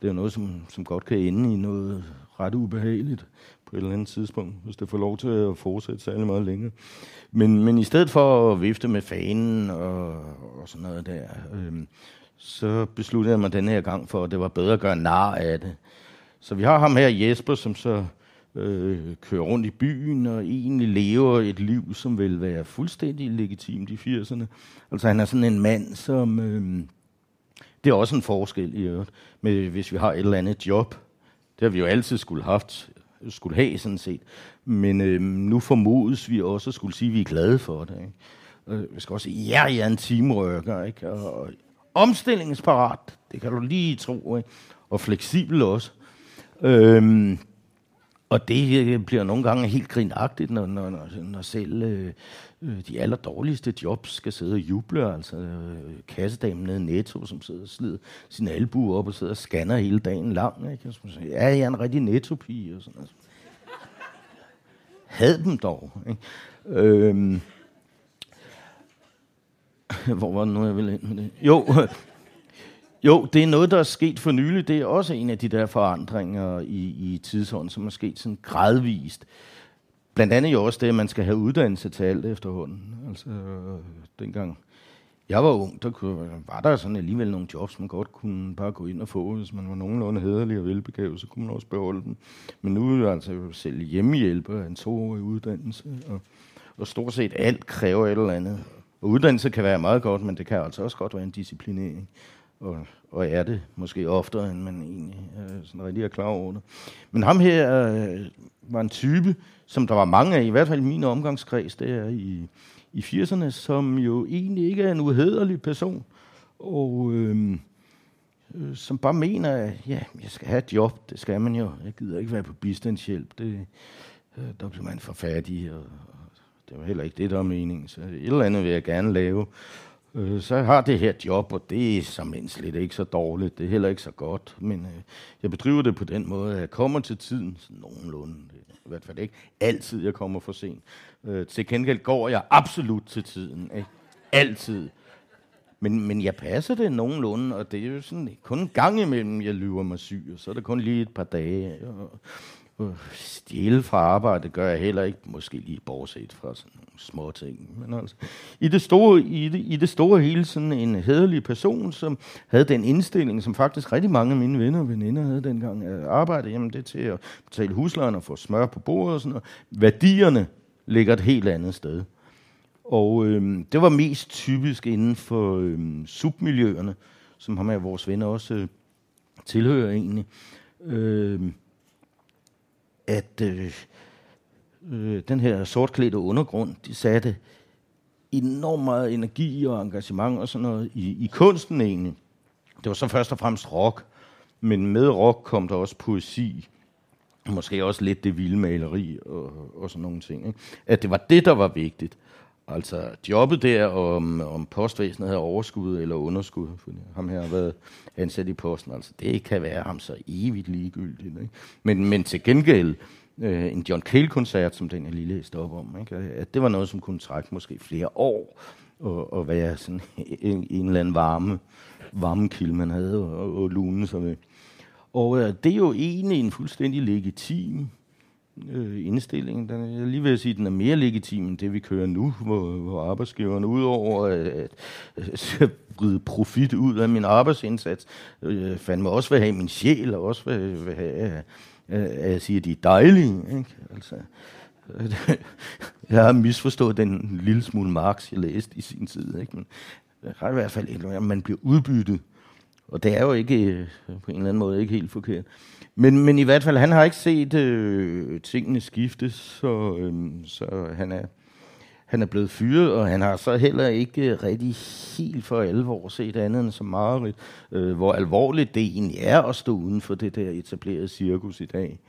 det er noget, som, som godt kan ende i noget ret ubehageligt på et eller andet tidspunkt, hvis det får lov til at fortsætte særlig meget længere. Men, men i stedet for at vifte med fanen og, og sådan noget der, øhm, så besluttede jeg mig den her gang for, at det var bedre at gøre nar af det. Så vi har ham her, Jesper, som så øh, kører rundt i byen og egentlig lever et liv, som vil være fuldstændig legitimt i 80'erne. Altså han er sådan en mand, som... Øh, det er også en forskel i øvrigt, med, hvis vi har et eller andet job. Det har vi jo altid skulle haft, skulle have sådan set. Men øh, nu formodes vi også at skulle sige, at vi er glade for det. Ikke? Vi skal også sige, ja, jeg er en teamworker, ikke? Og omstillingsparat, det kan du lige tro, ikke? Og fleksibel også. Øhm, og det øh, bliver nogle gange helt grinagtigt, når, når, når, når selv øh, øh, de allerdårligste jobs skal sidde og juble. Altså øh, kassedamen nede i Netto, som sidder og slider sin albu op og sidder og scanner hele dagen lang. Ikke? Og så siger, ja, jeg er en rigtig netto-pige. Og sådan noget. Had dem dog. Ikke? Øhm, hvor var det nu, jeg ville ind med det? Jo, jo, det er noget, der er sket for nylig. Det er også en af de der forandringer i, i tidsånden, som er sket sådan gradvist. Blandt andet jo også det, at man skal have uddannelse til alt efterhånden. Altså, øh, dengang jeg var ung, der kunne, var der sådan alligevel nogle jobs, man godt kunne bare gå ind og få. Hvis man var nogenlunde hederlig og velbegavet, så kunne man også beholde dem. Men nu er det altså selv hjemmehjælper en toårig uddannelse, og, og stort set alt kræver et eller andet. Og uddannelse kan være meget godt, men det kan altså også godt være en disciplinering og, og er det måske oftere, end man egentlig øh, sådan rigtig er klar over det. Men ham her øh, var en type, som der var mange af, i hvert fald i min omgangskreds, det er i, i 80'erne, som jo egentlig ikke er en uhederlig person, og øh, øh, som bare mener, at ja, jeg skal have et job, det skal man jo. Jeg gider ikke være på bistandshjælp, det, øh, der bliver man for fattig, og, og det var heller ikke det, der var meningen. Så et eller andet vil jeg gerne lave øh, så har det her job, og det er som slet ikke så dårligt. Det er heller ikke så godt, men øh, jeg bedriver det på den måde, at jeg kommer til tiden, sådan nogenlunde. I hvert fald ikke altid, jeg kommer for sent. Øh, til gengæld går jeg absolut til tiden. Ikke? Altid. Men, men jeg passer det nogenlunde, og det er jo sådan kun en gang imellem, jeg lyver mig syg, og så er det kun lige et par dage. Og, stjæle fra arbejde gør jeg heller ikke, måske lige bortset fra sådan nogle små ting. Men altså, i det store, i det, i det store hele sådan en hederlig person, som havde den indstilling, som faktisk rigtig mange af mine venner og veninder havde dengang at arbejde, jamen det er til at betale huslejen og få smør på bordet og sådan noget. Værdierne ligger et helt andet sted. Og øhm, det var mest typisk inden for øhm, submiljøerne, som ham af vores venner også øh, tilhører egentlig. Øhm, at øh, øh, den her sortklædte undergrund, de satte enormt meget energi og engagement og sådan noget i, i kunsten egentlig. Det var så først og fremmest rock, men med rock kom der også poesi, måske også lidt det vilde maleri og, og sådan nogle ting. Ikke? At det var det, der var vigtigt. Altså jobbet der, om, om postvæsenet havde overskud eller underskud, ham her har været ansat i posten, altså det kan være ham så evigt ligegyldigt. Ikke? Men, men til gengæld, øh, en John Cale-koncert, som den jeg lige læste op om, ikke? at det var noget, som kunne trække måske flere år, og, og være sådan en, en eller anden varme, varmekilde, man havde og, og lune sig med. Og øh, det er jo egentlig en fuldstændig legitim øh, indstilling. Den, jeg lige vil sige, at den er mere legitim end det, vi kører nu, hvor, hvor arbejdsgiverne udover at, at, bryde profit ud af min arbejdsindsats, øh, fandme også vil have min sjæl, og også vil, vil have, at, at jeg siger, at de er dejlige. Ikke? Altså, jeg har misforstået den lille smule Marx, jeg læste i sin tid. Ikke? Men jeg har i hvert fald, at man bliver udbyttet. Og det er jo ikke øh, på en eller anden måde ikke helt forkert. Men, men i hvert fald, han har ikke set øh, tingene skifte, så, øh, så han, er, han er blevet fyret, og han har så heller ikke rigtig helt for alvor set andet end som meget, øh, hvor alvorligt det egentlig er at stå uden for det der etablerede cirkus i dag.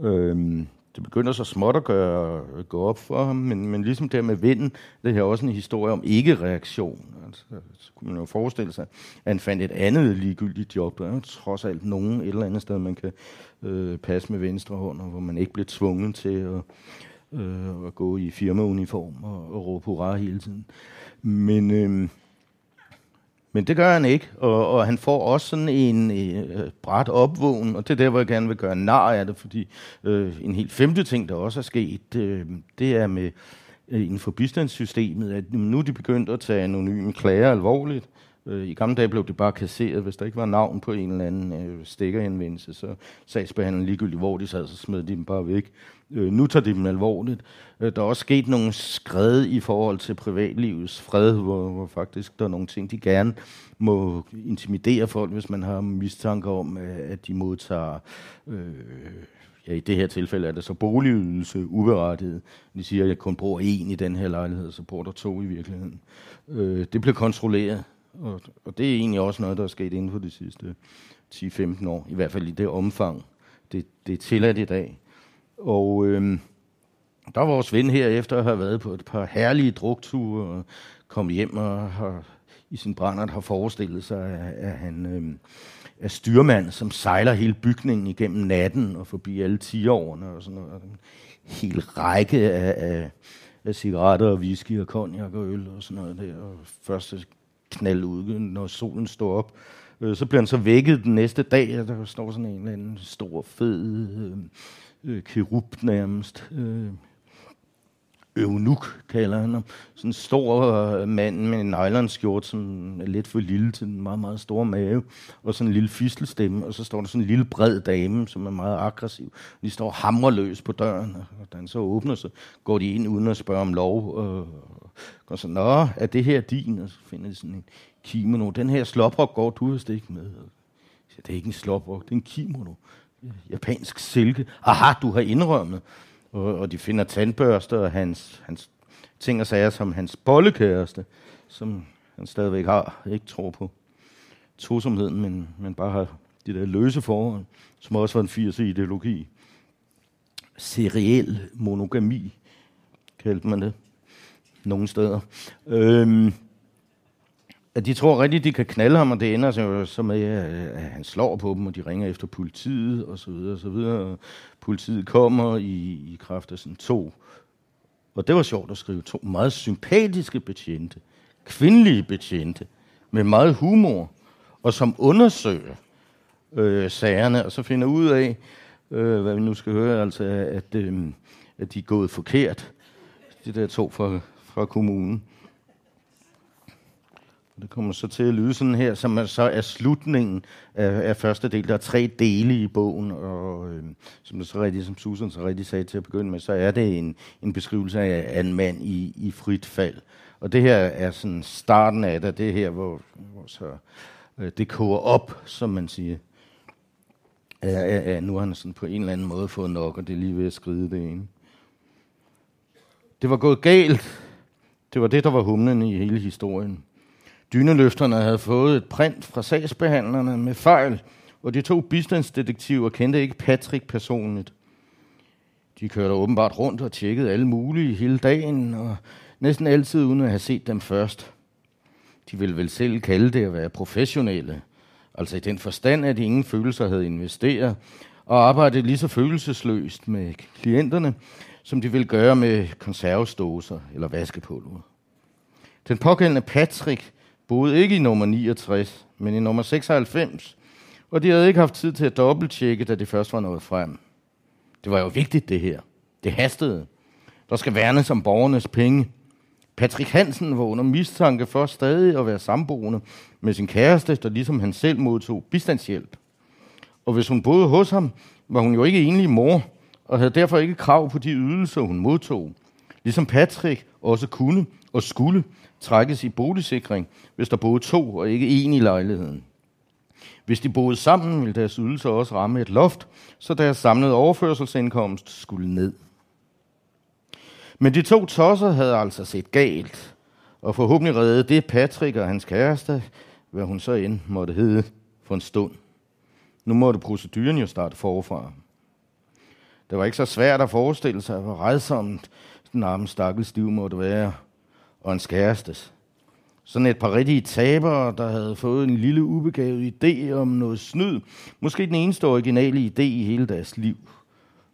Øh, det begynder så småt at gøre, gå op for ham, men, men ligesom der med vinden, det her også en historie om ikke-reaktion. Altså, så kunne man jo forestille sig, at han fandt et andet ligegyldigt job. Der er trods alt nogen et eller andet sted, man kan øh, passe med venstre hånd, hvor man ikke bliver tvunget til at, øh, at gå i firmauniform og, og råbe hurra hele tiden. Men... Øh, men det gør han ikke, og, og han får også sådan en øh, bræt opvågen, og det er der, hvor jeg gerne vil gøre nar af det, fordi øh, en helt femte ting, der også er sket, øh, det er med øh, inden for bistandssystemet, at nu er de begyndt at tage anonyme klager alvorligt. Øh, I gamle dage blev det bare kasseret, hvis der ikke var navn på en eller anden øh, stikkerhenvendelse, så sagsbehandleren ligegyldigt, hvor de sad, så smed de dem bare væk. Øh, nu tager de dem alvorligt. Øh, der er også sket nogle skred i forhold til privatlivets fred, hvor, hvor faktisk der er nogle ting, de gerne må intimidere folk, hvis man har mistanke om, øh, at de modtager... Øh, ja, i det her tilfælde er det så boligydelse uberettiget. De siger, at jeg kun bruger én i den her lejlighed, så bruger der to i virkeligheden. Øh, det bliver kontrolleret, og, og det er egentlig også noget, der er sket inden for de sidste 10-15 år, i hvert fald i det omfang. Det, det er tilladt i dag. Og øh, der var vores ven her, efter at have været på et par herlige drukture, og kom hjem og har, i sin brændert har forestillet sig, at, at han øh, er styrmand, som sejler hele bygningen igennem natten og forbi alle 10 årene og sådan noget. En hel række af, af, af cigaretter og whisky og konjak og øl og sådan noget der. Og første knald ud, når solen står op. Øh, så bliver han så vækket den næste dag, og der står sådan en eller anden stor, fed... Øh, øh, kerub nærmest. Øh, Øvnuk kalder han ham. Sådan en stor øh, mand med en nylonskjort, som er lidt for lille til en meget, meget stor mave, og sådan en lille fistelstemme, og så står der sådan en lille bred dame, som er meget aggressiv. De står hammerløs på døren, og da han så åbner, så går de ind uden at spørge om lov, øh, og går så, nå, er det her din? Og så finder de sådan en kimono. Den her sloprok går du vist ikke med. Så det er ikke en sloprok, det er en kimono japansk silke. Aha, du har indrømmet. Og, og de finder tandbørster og hans, hans ting og sager som hans bollekæreste, som han stadigvæk har, ikke tror på tosomheden, men, men bare har de der løse forhold, som også var en 80 ideologi. Seriel monogami, kaldte man det nogle steder. Øhm, at de tror rigtigt, de kan knalde ham, og det ender så, så med, at han slår på dem, og de ringer efter politiet, og så videre, og så videre. Politiet kommer i, i kraft af sådan to, og det var sjovt at skrive, to meget sympatiske betjente, kvindelige betjente, med meget humor, og som undersøger øh, sagerne, og så finder ud af, øh, hvad vi nu skal høre, altså at, øh, at de er gået forkert, de der to fra, fra kommunen. Det kommer så til at lyde sådan her, som er, så er slutningen af, af første del. Der er tre dele i bogen, og øh, som, det så rigtig, som Susan så rigtig sagde til at begynde med, så er det en, en beskrivelse af en mand i, i frit fald. Og det her er sådan starten af det, det her, hvor, hvor så, øh, det koger op, som man siger. Ja, ja, ja, nu har han sådan på en eller anden måde fået nok, og det er lige ved at skride det ene. Det var gået galt. Det var det, der var humlen i hele historien. Dyneløfterne havde fået et print fra sagsbehandlerne med fejl, og de to bistandsdetektiver kendte ikke Patrick personligt. De kørte åbenbart rundt og tjekkede alle mulige hele dagen, og næsten altid uden at have set dem først. De ville vel selv kalde det at være professionelle, altså i den forstand, at de ingen følelser havde investeret, og arbejdede lige så følelsesløst med klienterne, som de ville gøre med konservesdåser eller vaskepulver. Den pågældende Patrick boede ikke i nummer 69, men i nummer 96, Og de havde ikke haft tid til at dobbelttjekke, da det først var nået frem. Det var jo vigtigt, det her. Det hastede. Der skal værnes om borgernes penge. Patrick Hansen var under mistanke for stadig at være samboende med sin kæreste, der ligesom han selv modtog bistandshjælp. Og hvis hun boede hos ham, var hun jo ikke enlig mor, og havde derfor ikke krav på de ydelser, hun modtog. Ligesom Patrick også kunne og skulle trækkes i boligsikring, hvis der boede to og ikke en i lejligheden. Hvis de boede sammen, ville deres ydelser også ramme et loft, så deres samlede overførselsindkomst skulle ned. Men de to tosser havde altså set galt, og forhåbentlig redde det Patrick og hans kæreste, hvad hun så end måtte hedde, for en stund. Nu måtte proceduren jo starte forfra. Det var ikke så svært at forestille sig, hvor redsomt den arme stakkels stiv måtte være, og en kærestes. Sådan et par rigtige tabere, der havde fået en lille ubegavet idé om noget snyd. Måske den eneste originale idé i hele deres liv.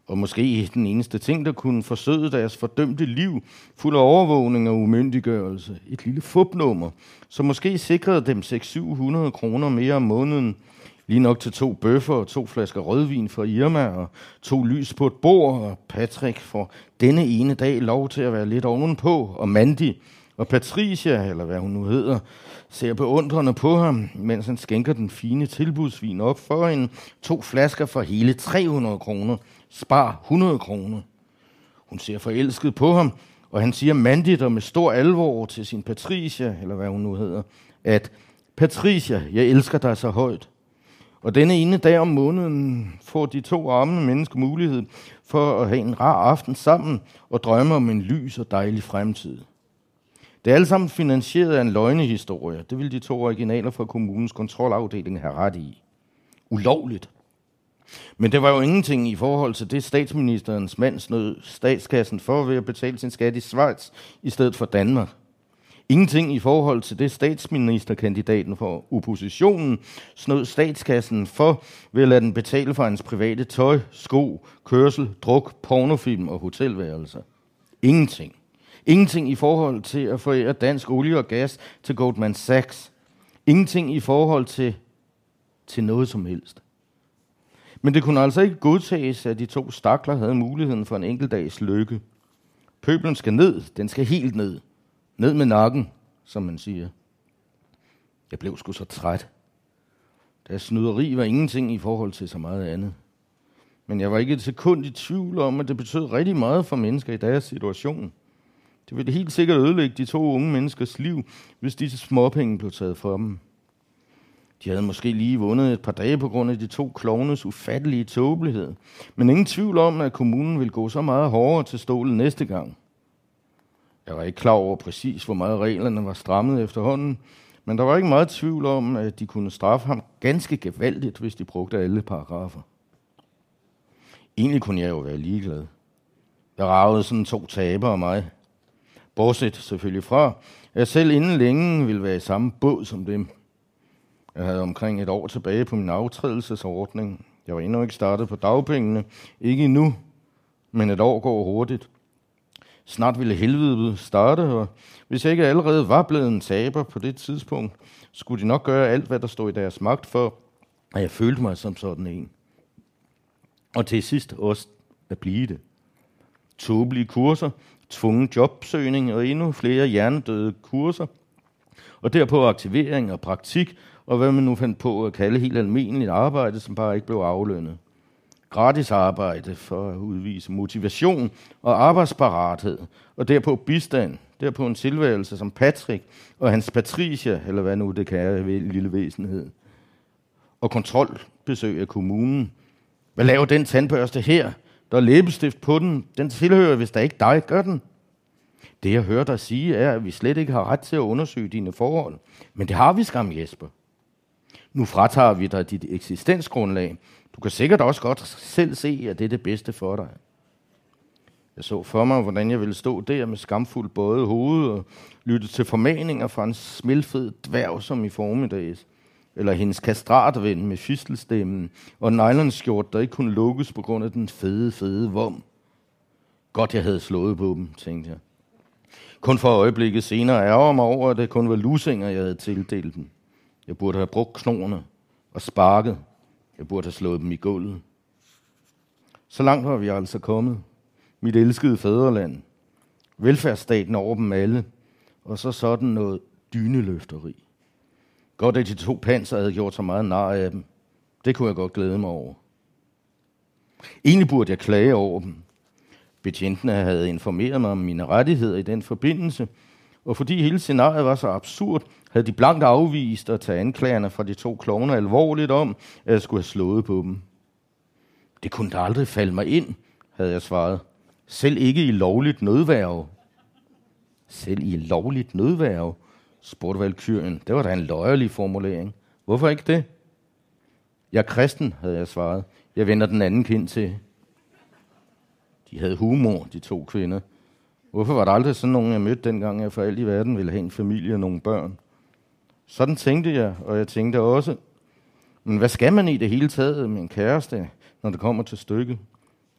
Og måske den eneste ting, der kunne forsøge deres fordømte liv, fuld af overvågning og umyndiggørelse. Et lille fupnummer, som måske sikrede dem 600-700 kroner mere om måneden, Lige nok til to bøffer og to flasker rødvin fra Irma og to lys på et bord, og Patrick får denne ene dag lov til at være lidt ovenpå, og Mandy og Patricia, eller hvad hun nu hedder, ser beundrende på ham, mens han skænker den fine tilbudsvin op for en to flasker for hele 300 kroner. Spar 100 kroner. Hun ser forelsket på ham, og han siger mandigt og med stor alvor til sin Patricia, eller hvad hun nu hedder, at Patricia, jeg elsker dig så højt. Og denne ene dag om måneden får de to arme mennesker mulighed for at have en rar aften sammen og drømme om en lys og dejlig fremtid. Det er alt sammen finansieret af en løgnehistorie. Det vil de to originaler fra kommunens kontrolafdeling have ret i. Ulovligt. Men det var jo ingenting i forhold til det statsministerens mand snød statskassen for ved at betale sin skat i Schweiz i stedet for Danmark. Ingenting i forhold til det statsministerkandidaten for oppositionen snød statskassen for ved at lade den betale for hans private tøj, sko, kørsel, druk, pornofilm og hotelværelser. Ingenting. Ingenting i forhold til at forære dansk olie og gas til Goldman Sachs. Ingenting i forhold til, til noget som helst. Men det kunne altså ikke godtages, at de to stakler havde muligheden for en enkeltdags lykke. Pøblen skal ned, den skal helt ned. Ned med nakken, som man siger. Jeg blev sgu så træt. Deres snyderi var ingenting i forhold til så meget andet. Men jeg var ikke et sekund i tvivl om, at det betød rigtig meget for mennesker i deres situation. Det ville helt sikkert ødelægge de to unge menneskers liv, hvis disse småpenge blev taget fra dem. De havde måske lige vundet et par dage på grund af de to klovnes ufattelige tåbelighed. Men ingen tvivl om, at kommunen vil gå så meget hårdere til stolen næste gang. Jeg var ikke klar over præcis, hvor meget reglerne var strammet efterhånden, men der var ikke meget tvivl om, at de kunne straffe ham ganske gevaldigt, hvis de brugte alle paragrafer. Egentlig kunne jeg jo være ligeglad. Jeg ragede sådan to taber af mig. Bortset selvfølgelig fra, at jeg selv inden længe ville være i samme båd som dem. Jeg havde omkring et år tilbage på min aftrædelsesordning. Jeg var endnu ikke startet på dagpengene. Ikke endnu, men et år går hurtigt. Snart ville helvede starte, og hvis jeg ikke allerede var blevet en taber på det tidspunkt, skulle de nok gøre alt, hvad der stod i deres magt for, at jeg følte mig som sådan en. Og til sidst også at blive det. Tåbelige kurser, tvungen jobsøgning og endnu flere hjernedøde kurser. Og derpå aktivering og praktik, og hvad man nu fandt på at kalde helt almindeligt arbejde, som bare ikke blev aflønnet gratis arbejde for at udvise motivation og arbejdsparathed, og derpå bistand, derpå en tilværelse som Patrick og hans Patricia, eller hvad nu det kan være lille væsenhed. Og kontrolbesøg af kommunen. Hvad laver den tandbørste her? Der er læbestift på den. Den tilhører, hvis der ikke dig, gør den. Det jeg hører dig sige er, at vi slet ikke har ret til at undersøge dine forhold. Men det har vi skam, Jesper. Nu fratager vi dig dit eksistensgrundlag, du kan sikkert også godt selv se, at det er det bedste for dig. Jeg så for mig, hvordan jeg ville stå der med skamfuld både hoved og lytte til formaninger fra en smilfed dværg som i formiddags. Eller hendes kastratven med fistelstemmen og nylonskjort, der ikke kunne lukkes på grund af den fede, fede vom. Godt, jeg havde slået på dem, tænkte jeg. Kun for øjeblikket senere ærger mig over, at det kun var lusinger, jeg havde tildelt dem. Jeg burde have brugt knoerne og sparket jeg burde have slået dem i gulvet. Så langt var vi altså kommet. Mit elskede fædreland. Velfærdsstaten over dem alle. Og så sådan noget dyneløfteri. Godt, at de to panser havde gjort så meget nar af dem. Det kunne jeg godt glæde mig over. Egentlig burde jeg klage over dem. Betjentene havde informeret mig om mine rettigheder i den forbindelse, og fordi hele scenariet var så absurd, havde de blankt afvist at tage anklagerne fra de to klovner alvorligt om, at jeg skulle have slået på dem. Det kunne da aldrig falde mig ind, havde jeg svaret. Selv ikke i lovligt nødværve. Selv i lovligt nødværve, spurgte Valkyrien. Det var da en løjerlig formulering. Hvorfor ikke det? Jeg er kristen, havde jeg svaret. Jeg vender den anden kind til. De havde humor, de to kvinder. Hvorfor var der aldrig sådan nogen, jeg mødte dengang, jeg for alt i verden ville have en familie og nogle børn? Sådan tænkte jeg, og jeg tænkte også, men hvad skal man i det hele taget med en kæreste, når det kommer til stykket?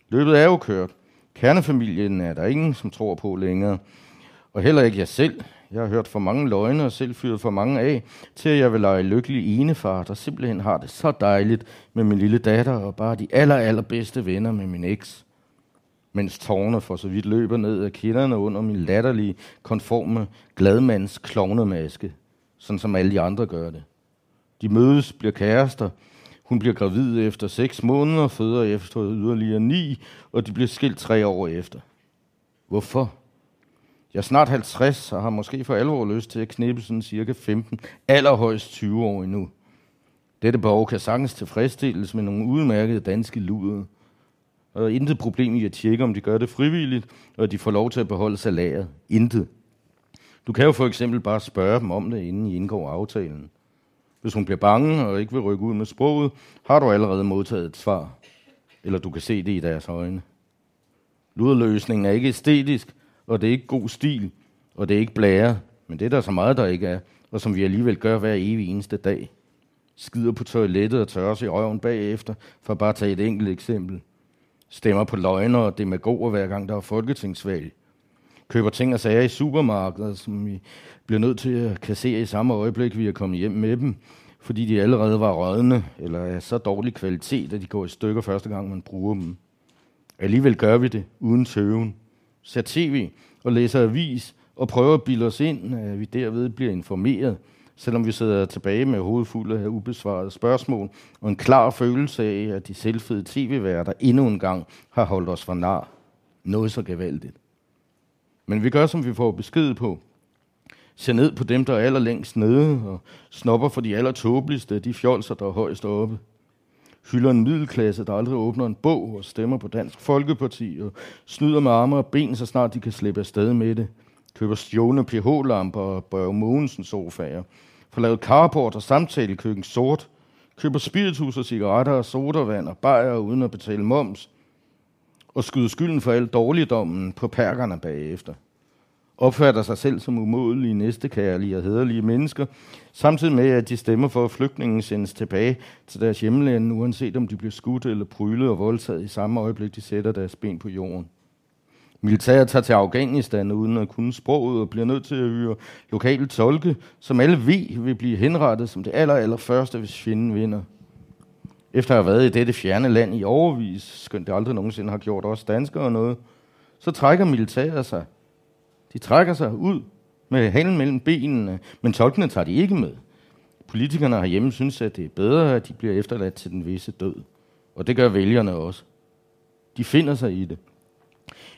Løbet er jo kørt. Kernefamilien er der ingen, som tror på længere. Og heller ikke jeg selv. Jeg har hørt for mange løgne og selv fyret for mange af, til at jeg vil lege lykkelig enefar, der simpelthen har det så dejligt med min lille datter og bare de aller, allerbedste venner med min eks. Mens tårne for så vidt løber ned af kinderne under min latterlige, konforme, gladmands klovnemaske, sådan som alle de andre gør det. De mødes, bliver kærester, hun bliver gravid efter seks måneder, føder efter yderligere ni, og de bliver skilt tre år efter. Hvorfor? Jeg er snart 50 og har måske for alvor lyst til at knippe sådan cirka 15, allerhøjst 20 år endnu. Dette behov kan sagtens tilfredsstilles med nogle udmærkede danske luder. Og intet problem i at tjekke, om de gør det frivilligt, og at de får lov til at beholde salæret. Intet. Du kan jo for eksempel bare spørge dem om det, inden I indgår aftalen. Hvis hun bliver bange og ikke vil rykke ud med sproget, har du allerede modtaget et svar. Eller du kan se det i deres øjne. Luderløsningen er ikke æstetisk, og det er ikke god stil, og det er ikke blære, men det er der så meget, der ikke er, og som vi alligevel gør hver evig eneste dag. Skider på toilettet og tørrer sig i røven bagefter, for bare tage et enkelt eksempel. Stemmer på løgner og demagoger hver gang, der er folketingsvalg. Køber ting og sager i supermarkedet, som vi bliver nødt til at kassere i samme øjeblik, vi er kommet hjem med dem, fordi de allerede var rødne, eller er så dårlig kvalitet, at de går i stykker første gang, man bruger dem. Alligevel gør vi det, uden tøven ser tv og læser avis og prøver at bilde os ind, at vi derved bliver informeret, selvom vi sidder tilbage med hovedet fuld af ubesvarede spørgsmål og en klar følelse af, at de selvfede tv-værter endnu en gang har holdt os for nar. Noget så gevaldigt. Men vi gør, som vi får besked på. Ser ned på dem, der er allerlængst nede, og snopper for de allertåbeligste, de fjolser, der er højst oppe hylder en middelklasse, der aldrig åbner en bog og stemmer på Dansk Folkeparti og snyder med arme og ben, så snart de kan slippe afsted med det. Køber stjålne pH-lamper og Børge Mogensen sofaer. Får lavet carport og samtalekøkken sort. Køber spiritus og cigaretter og sodavand og bajer uden at betale moms. Og skyder skylden for al dårligdommen på perkerne bagefter opfatter sig selv som umådelige, næstekærlige og hederlige mennesker, samtidig med, at de stemmer for, at flygtningen sendes tilbage til deres hjemland, uanset om de bliver skudt eller prylet og voldtaget i samme øjeblik, de sætter deres ben på jorden. Militæret tager til Afghanistan uden at kunne sproget og bliver nødt til at hyre lokale tolke, som alle ved vil blive henrettet som det aller, aller første, hvis fjenden vinder. Efter at have været i dette fjerne land i overvis, skønt det aldrig nogensinde har gjort os danskere noget, så trækker militæret sig de trækker sig ud med halen mellem benene, men tolkene tager de ikke med. Politikerne herhjemme synes, at det er bedre, at de bliver efterladt til den visse død. Og det gør vælgerne også. De finder sig i det.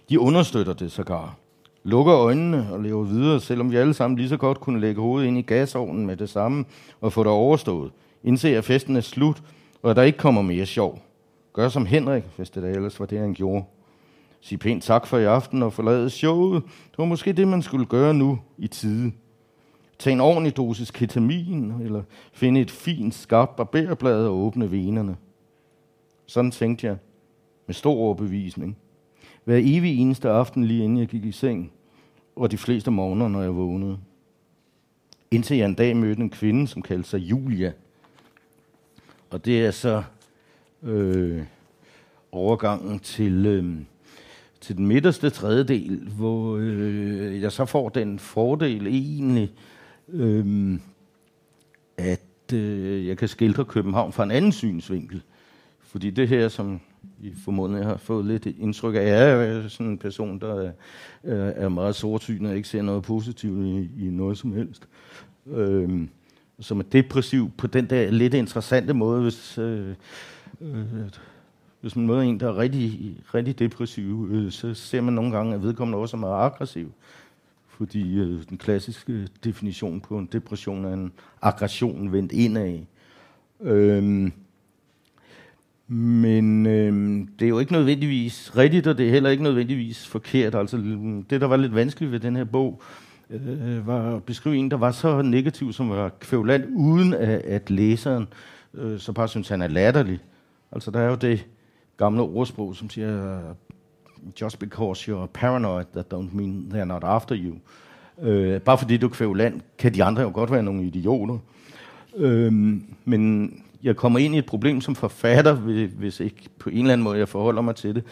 De understøtter det sågar. Lukker øjnene og lever videre, selvom vi alle sammen lige så godt kunne lægge hovedet ind i gasovnen med det samme og få det overstået. Indse, at festen er slut, og at der ikke kommer mere sjov. Gør som Henrik, hvis det da ellers var det, han gjorde Sig pænt tak for i aften og forlade showet. Det var måske det, man skulle gøre nu i tide. Tag en ordentlig dosis ketamin, eller finde et fint, skarpt barberblad og åbne venerne. Sådan tænkte jeg, med stor overbevisning. Hver evig eneste aften, lige inden jeg gik i seng, og de fleste morgener, når jeg vågnede. Indtil jeg en dag mødte en kvinde, som kaldte sig Julia. Og det er så øh, overgangen til... Øh, til den midterste tredjedel, hvor øh, jeg så får den fordel egentlig, øh, at øh, jeg kan skildre København fra en anden synsvinkel. Fordi det her, som I formodentlig har fået lidt indtryk af, er øh, sådan en person, der er, er meget sortsynet og ikke ser noget positivt i, i noget som helst. Øh, som er depressiv på den der lidt interessante måde, hvis, øh, øh, hvis man møder en, der er rigtig, rigtig depressiv, øh, så ser man nogle gange, at vedkommende også er meget aggressiv. Fordi øh, den klassiske definition på en depression er en aggression vendt indad. Øhm, men øh, det er jo ikke nødvendigvis rigtigt, og det er heller ikke nødvendigvis forkert. Altså, det, der var lidt vanskeligt ved den her bog, øh, Øh, var at beskrive en, der var så negativ, som var kvævland, uden at, at læseren øh, så bare synes, han er latterlig. Altså, der er jo det gamle ordsprog, som siger, just because you're paranoid, that don't mean they're not after you. Øh, bare fordi du er kvævland, kan de andre jo godt være nogle idioter. Øh, men jeg kommer ind i et problem som forfatter, hvis ikke på en eller anden måde jeg forholder mig til det.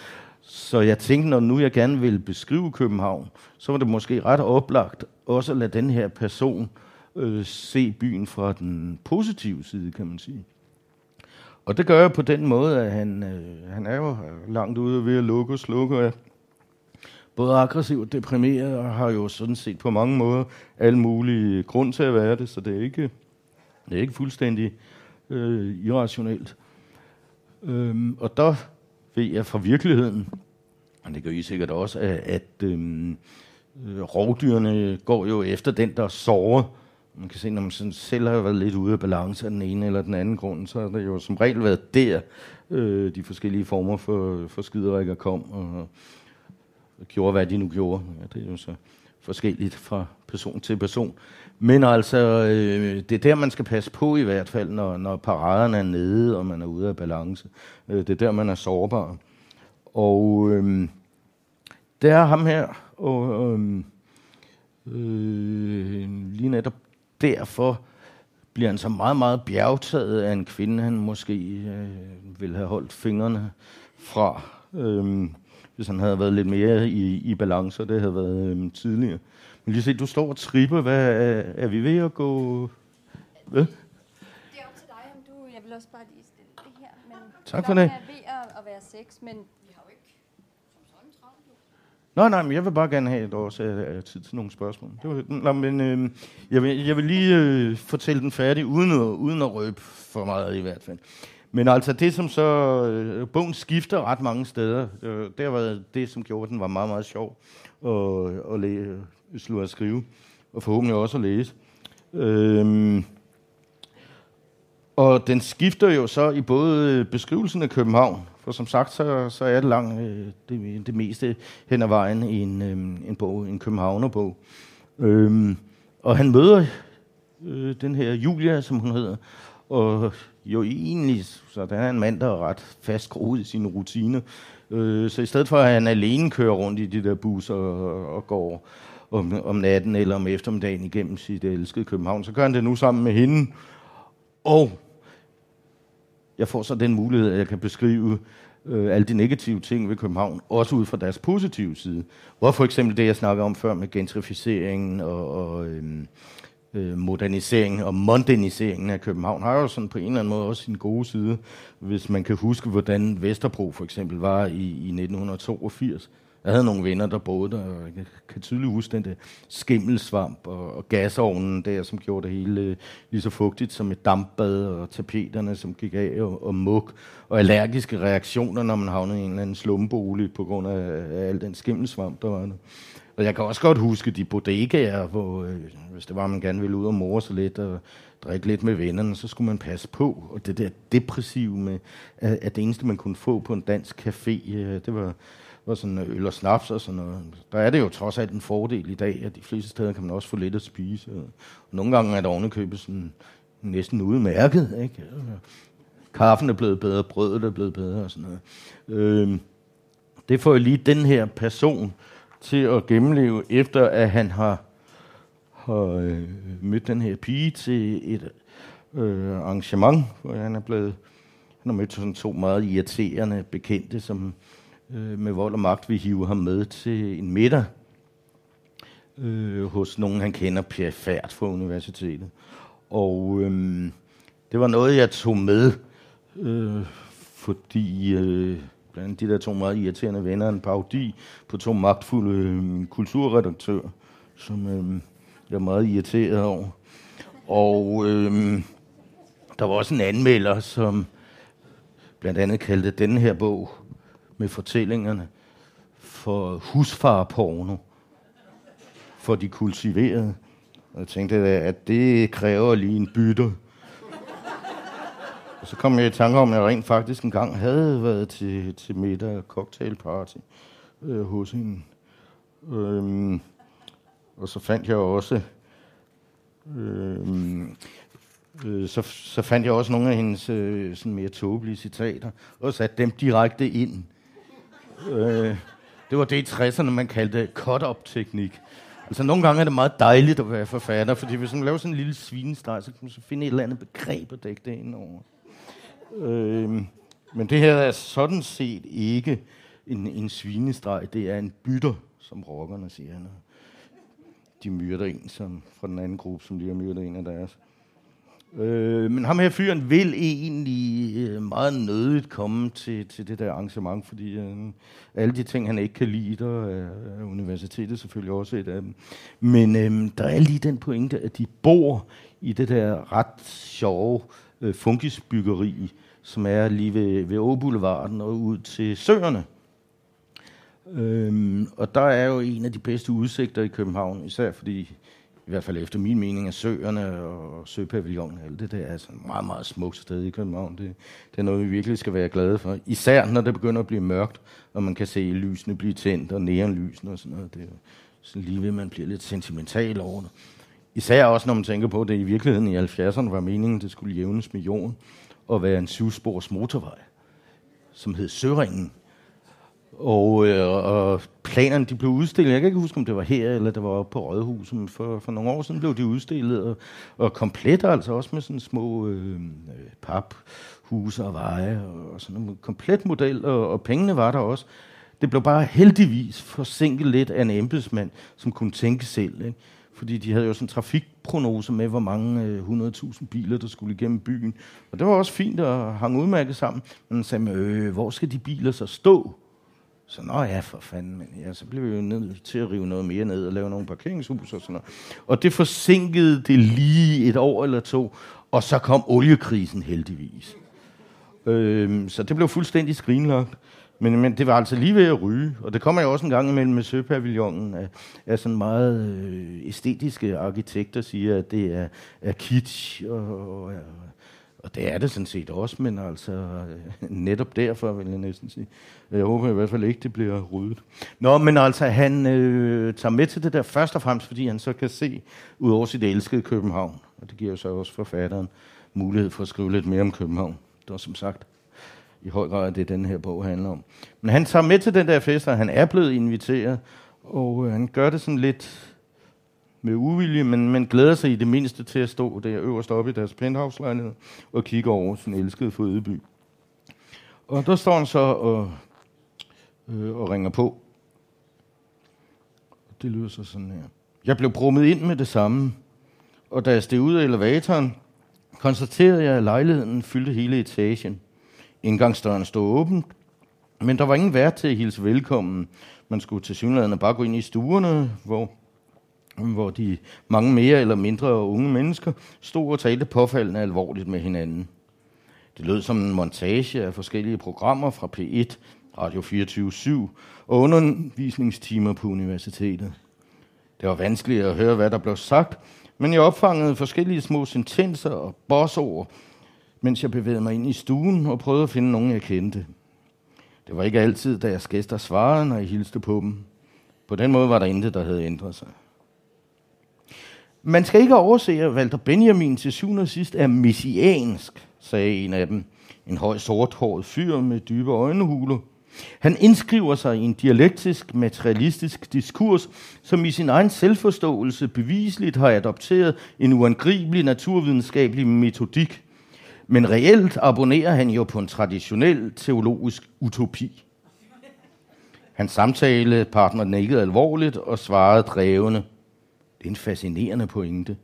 Så jeg tænkte, når nu jeg gerne vil beskrive København, så var det måske ret oplagt også at lade den her person øh, se byen fra den positive side, kan man sige. Og det gør jeg på den måde, at han, øh, han er jo langt ude ved at lukke og slukke, og både aggressiv og deprimeret, og har jo sådan set på mange måder alle mulige grund til at være det, så det er ikke, det er ikke fuldstændig øh, irrationelt. Øhm, og der ved jeg fra virkeligheden, og det gør I sikkert også, at, at øhm, øh, rovdyrene går jo efter den, der sover. Man kan se, når man sådan selv har været lidt ude af balance af den ene eller den anden grund, så har det jo som regel været der, øh, de forskellige former for, for skiderikker kom og, og gjorde, hvad de nu gjorde. Ja, det er jo så forskelligt fra person til person. Men altså, øh, det er der, man skal passe på i hvert fald, når, når paraderne er nede, og man er ude af balance. Øh, det er der, man er sårbar. Og øh, det er ham her, og øh, øh, lige netop derfor bliver han så meget, meget bjergtaget af en kvinde, han måske øh, ville have holdt fingrene fra, øh, hvis han havde været lidt mere i, i balance, og det havde været øh, tidligere. Men lige se, du står og tripper. Hvad, er, er vi ved at gå... Hvad? Det er op til dig, om du... Jeg vil også bare lige stille det her. Men tak for det. Jeg er ved at, at være sex, men vi har jo ikke som sådan travlt. Nej, nej, men jeg vil bare gerne have et års tid til nogle spørgsmål. Det var, nej, men øh, jeg, vil, jeg vil lige øh, fortælle den færdig, uden at, uden at røbe for meget i hvert fald. Men altså det, som så... Øh, bogen skifter ret mange steder. Øh, det har været det, som gjorde den var meget, meget sjov at, at læ- slå at skrive, og forhåbentlig også at læse. Øhm, og den skifter jo så i både beskrivelsen af København, for som sagt, så, så er det langt øh, det, det meste hen ad vejen i en, øh, en bog, en københavnerbog. Øhm, og han møder øh, den her Julia, som hun hedder, og jo egentlig, så der er en mand, der er ret fastgroet i sine rutiner. Øh, så i stedet for, at han alene kører rundt i de der busser og, og går om, om natten eller om eftermiddagen igennem sit elskede København, så gør han det nu sammen med hende. Og jeg får så den mulighed, at jeg kan beskrive øh, alle de negative ting ved København, også ud fra deres positive side. Hvor for eksempel det, jeg snakkede om før med gentrificeringen og, og øh, øh, moderniseringen og moderniseringen af København, har jo sådan på en eller anden måde også sin gode side, hvis man kan huske, hvordan Vesterbro for eksempel var i, i 1982. Jeg havde nogle venner, der boede der, og jeg kan tydeligt huske den der skimmelsvamp og, og gasovnen der, som gjorde det hele øh, lige så fugtigt som et dampbad, og tapeterne, som gik af, og, og muk, og allergiske reaktioner, når man havnede i en eller anden slumbolig på grund af, af al den skimmelsvamp, der var der. Og jeg kan også godt huske de bodegaer, hvor øh, hvis det var, man gerne ville ud og more sig lidt og drikke lidt med vennerne, så skulle man passe på. Og det der depressive med, at det eneste, man kunne få på en dansk café, øh, det var var sådan øh, øl og snaps og sådan noget. Der er det jo trods alt en fordel i dag, at de fleste steder kan man også få lidt at spise. Øh, og nogle gange er der ovenikøbet sådan næsten udmærket. Ikke? Øh, kaffen er blevet bedre, brødet er blevet bedre og sådan noget. Øh, det får jo lige den her person til at gennemleve, efter at han har, har øh, mødt den her pige til et øh, arrangement, hvor han er blevet han har mødt sådan to meget irriterende bekendte, som øh, med vold og magt vil hive ham med til en middag øh, hos nogen, han kender perifært fra universitetet. Og øh, det var noget, jeg tog med, øh, fordi øh, blandt andet de der to meget irriterende venner, en parodi på to magtfulde øh, kulturredaktører, som øh, jeg er meget irriteret over. Og øh, der var også en anmelder, som blandt andet kaldte den her bog med fortællingerne for husfarporno for de kultiverede. Og jeg tænkte, at det kræver lige en bytte. Og så kom jeg i tanke om, at jeg rent faktisk engang havde været til, til middag cocktailparty øh, hos hende. Øhm, og så fandt jeg også øhm, øh, så, så fandt jeg også nogle af hendes øh, sådan mere tåbelige citater, og satte dem direkte ind. Øh, det var det i 60'erne, man kaldte cut-up-teknik. Altså nogle gange er det meget dejligt at være forfatter, fordi hvis man laver sådan en lille svinestreg, så kan man så finde et eller andet begreb at dække det ind over. Øh, men det her er sådan set ikke en, en svinestreg, det er en bytter, som rockerne siger. De myrder en som, fra den anden gruppe, som lige har myrdet en af deres. Øh, men ham her fyren vil egentlig øh, meget nødigt komme til, til det der arrangement, fordi øh, alle de ting, han ikke kan lide, der er universitetet selvfølgelig også et af dem. Men øh, der er lige den pointe, at de bor i det der ret sjove øh, funkisbyggeri, som er lige ved, ved Åboulevarden og ud til Søerne. Øhm, og der er jo en af de bedste udsigter i København, især fordi i hvert fald efter min mening, at søerne og søpavillonen, alt det der er sådan et meget, meget smukt sted i København. Det, det er noget, vi virkelig skal være glade for. Især når det begynder at blive mørkt, og man kan se lysene blive tændt, og neonlysene og sådan noget. Det er så lige ved, at man bliver lidt sentimental over det. Især også, når man tænker på, at det i virkeligheden i 70'erne var meningen, at det skulle jævnes med jorden og være en syvspors motorvej, som hed Søringen og, øh, og planerne de blev udstillet. Jeg kan ikke huske, om det var her, eller det var på Rådhuset. For, for nogle år siden blev de udstillet, og, og komplet altså også med sådan små øh, øh paphuse og veje, og sådan en komplet model, og, og pengene var der også. Det blev bare heldigvis forsinket lidt af en embedsmand, som kunne tænke selv. Ikke? Fordi de havde jo sådan en trafikprognose med, hvor mange øh, 100.000 biler, der skulle igennem byen. Og det var også fint at hænge udmærket sammen. Men han sagde, øh, hvor skal de biler så stå? Så nå ja, for fanden, men ja, så blev vi jo nødt til at rive noget mere ned og lave nogle parkeringshus og sådan noget. Og det forsinkede det lige et år eller to, og så kom oliekrisen heldigvis. Øhm, så det blev fuldstændig skrinlagt. Men, men det var altså lige ved at ryge, og det kommer jo også en gang imellem med Søpavillonen, af, af sådan meget øh, æstetiske arkitekter siger, at det er, er kitsch og, og, og det er det sådan set også, men altså øh, netop derfor vil jeg næsten sige. Jeg håber i hvert fald ikke, det bliver ryddet. Nå, men altså han øh, tager med til det der først og fremmest, fordi han så kan se ud over sit elskede København. Og det giver jo så også forfatteren mulighed for at skrive lidt mere om København. Det var som sagt i høj grad det, den her bog handler om. Men han tager med til den der fest, og han er blevet inviteret, og øh, han gør det sådan lidt med uvilje, men, men glæder sig i det mindste til at stå der øverst oppe i deres penthouse-lejlighed og kigge over sin elskede fødeby. Og der står han så og, øh, og ringer på. Det lyder så sådan her. Jeg blev brummet ind med det samme, og da jeg steg ud af elevatoren, konstaterede jeg, at lejligheden fyldte hele etagen. Indgangsdøren stod åben, men der var ingen vært til at hilse velkommen. Man skulle til synligheden bare gå ind i stuerne, hvor hvor de mange mere eller mindre unge mennesker stod og talte påfaldende alvorligt med hinanden. Det lød som en montage af forskellige programmer fra P1, Radio 24 og undervisningstimer på universitetet. Det var vanskeligt at høre, hvad der blev sagt, men jeg opfangede forskellige små sentenser og bossord, mens jeg bevægede mig ind i stuen og prøvede at finde nogen, jeg kendte. Det var ikke altid, da jeg gæster svarede, når jeg hilste på dem. På den måde var der intet, der havde ændret sig. Man skal ikke overse, at Walter Benjamin til syvende og sidst er messiansk, sagde en af dem. En høj sorthåret fyr med dybe øjenhuler. Han indskriver sig i en dialektisk, materialistisk diskurs, som i sin egen selvforståelse bevisligt har adopteret en uangribelig naturvidenskabelig metodik. Men reelt abonnerer han jo på en traditionel teologisk utopi. Hans samtalepartner nikkede alvorligt og svarede drevende. Det er en fascinerende pointe.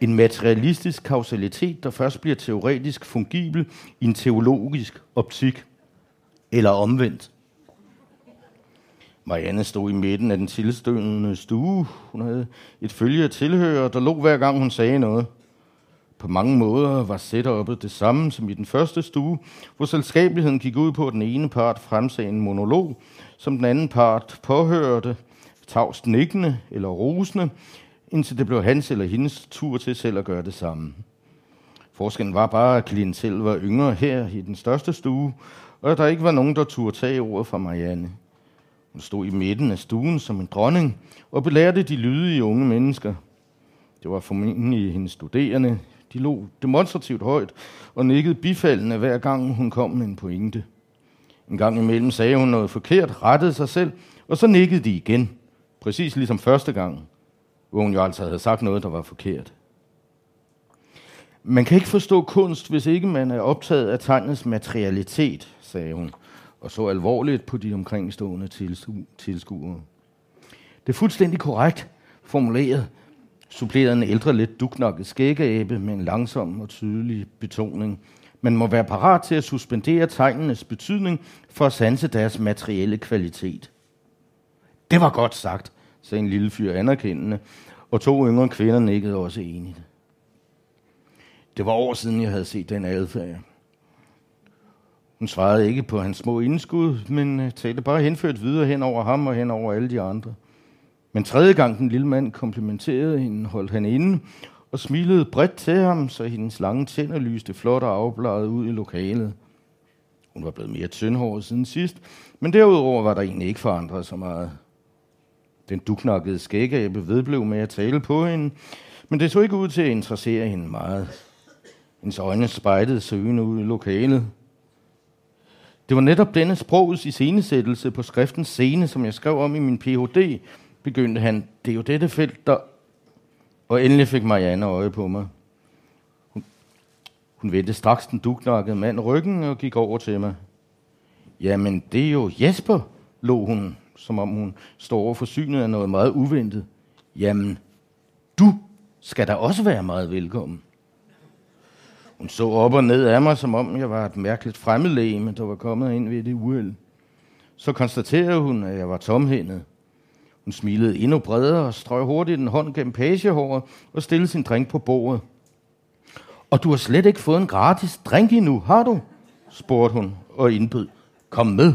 En materialistisk kausalitet, der først bliver teoretisk fungibel i en teologisk optik. Eller omvendt. Marianne stod i midten af den tilstødende stue. Hun havde et følge af tilhører, der lå hver gang hun sagde noget. På mange måder var setupet det samme som i den første stue, hvor selskabeligheden gik ud på, at den ene part fremsagde en monolog, som den anden part påhørte, tavst nikkende eller rosende, indtil det blev hans eller hendes tur til selv at gøre det samme. Forskellen var bare, at klientel var yngre her i den største stue, og at der ikke var nogen, der turde tage ordet fra Marianne. Hun stod i midten af stuen som en dronning og belærte de lydige unge mennesker. Det var formentlig hendes studerende. De lå demonstrativt højt og nikkede bifaldende hver gang hun kom med en pointe. En gang imellem sagde hun noget forkert, rettede sig selv, og så nikkede de igen. Præcis ligesom første gang, hvor hun jo altså havde sagt noget, der var forkert. Man kan ikke forstå kunst, hvis ikke man er optaget af tegnets materialitet, sagde hun og så alvorligt på de omkringstående tilskuere. Det er fuldstændig korrekt formuleret, supplerede en ældre lidt duknokket skæggeabe med en langsom og tydelig betoning. Man må være parat til at suspendere tegnenes betydning for at sanse deres materielle kvalitet. Det var godt sagt, sagde en lille fyr anerkendende, og to yngre kvinder nikkede også enigt. Det var år siden, jeg havde set den adfærd. Hun svarede ikke på hans små indskud, men øh, talte bare henført videre hen over ham og hen over alle de andre. Men tredje gang den lille mand komplimenterede hende, holdt han inde og smilede bredt til ham, så hendes lange tænder lyste flot og afbladet ud i lokalet. Hun var blevet mere tyndhåret siden sidst, men derudover var der egentlig ikke forandret så meget. Den duknakkede skæggabe vedblev med at tale på hende, men det så ikke ud til at interessere hende meget. Hendes øjne spejtede søgende ud i lokalet. Det var netop denne sprogets iscenesættelse på skriftens scene, som jeg skrev om i min Ph.D., begyndte han. Det er jo dette felt, der... Og endelig fik Marianne øje på mig. Hun, hun vendte straks den duknakkede mand ryggen og gik over til mig. Jamen, det er jo Jesper, lå hun, som om hun står over for synet af noget meget uventet. Jamen, du skal da også være meget velkommen. Hun så op og ned af mig, som om jeg var et mærkeligt fremmedlæge, der var kommet ind ved det uheld. Så konstaterede hun, at jeg var tomhændet. Hun smilede endnu bredere og strøg hurtigt en hånd gennem pagehåret og stillede sin drink på bordet. Og du har slet ikke fået en gratis drink endnu, har du? spurgte hun og indbød. Kom med.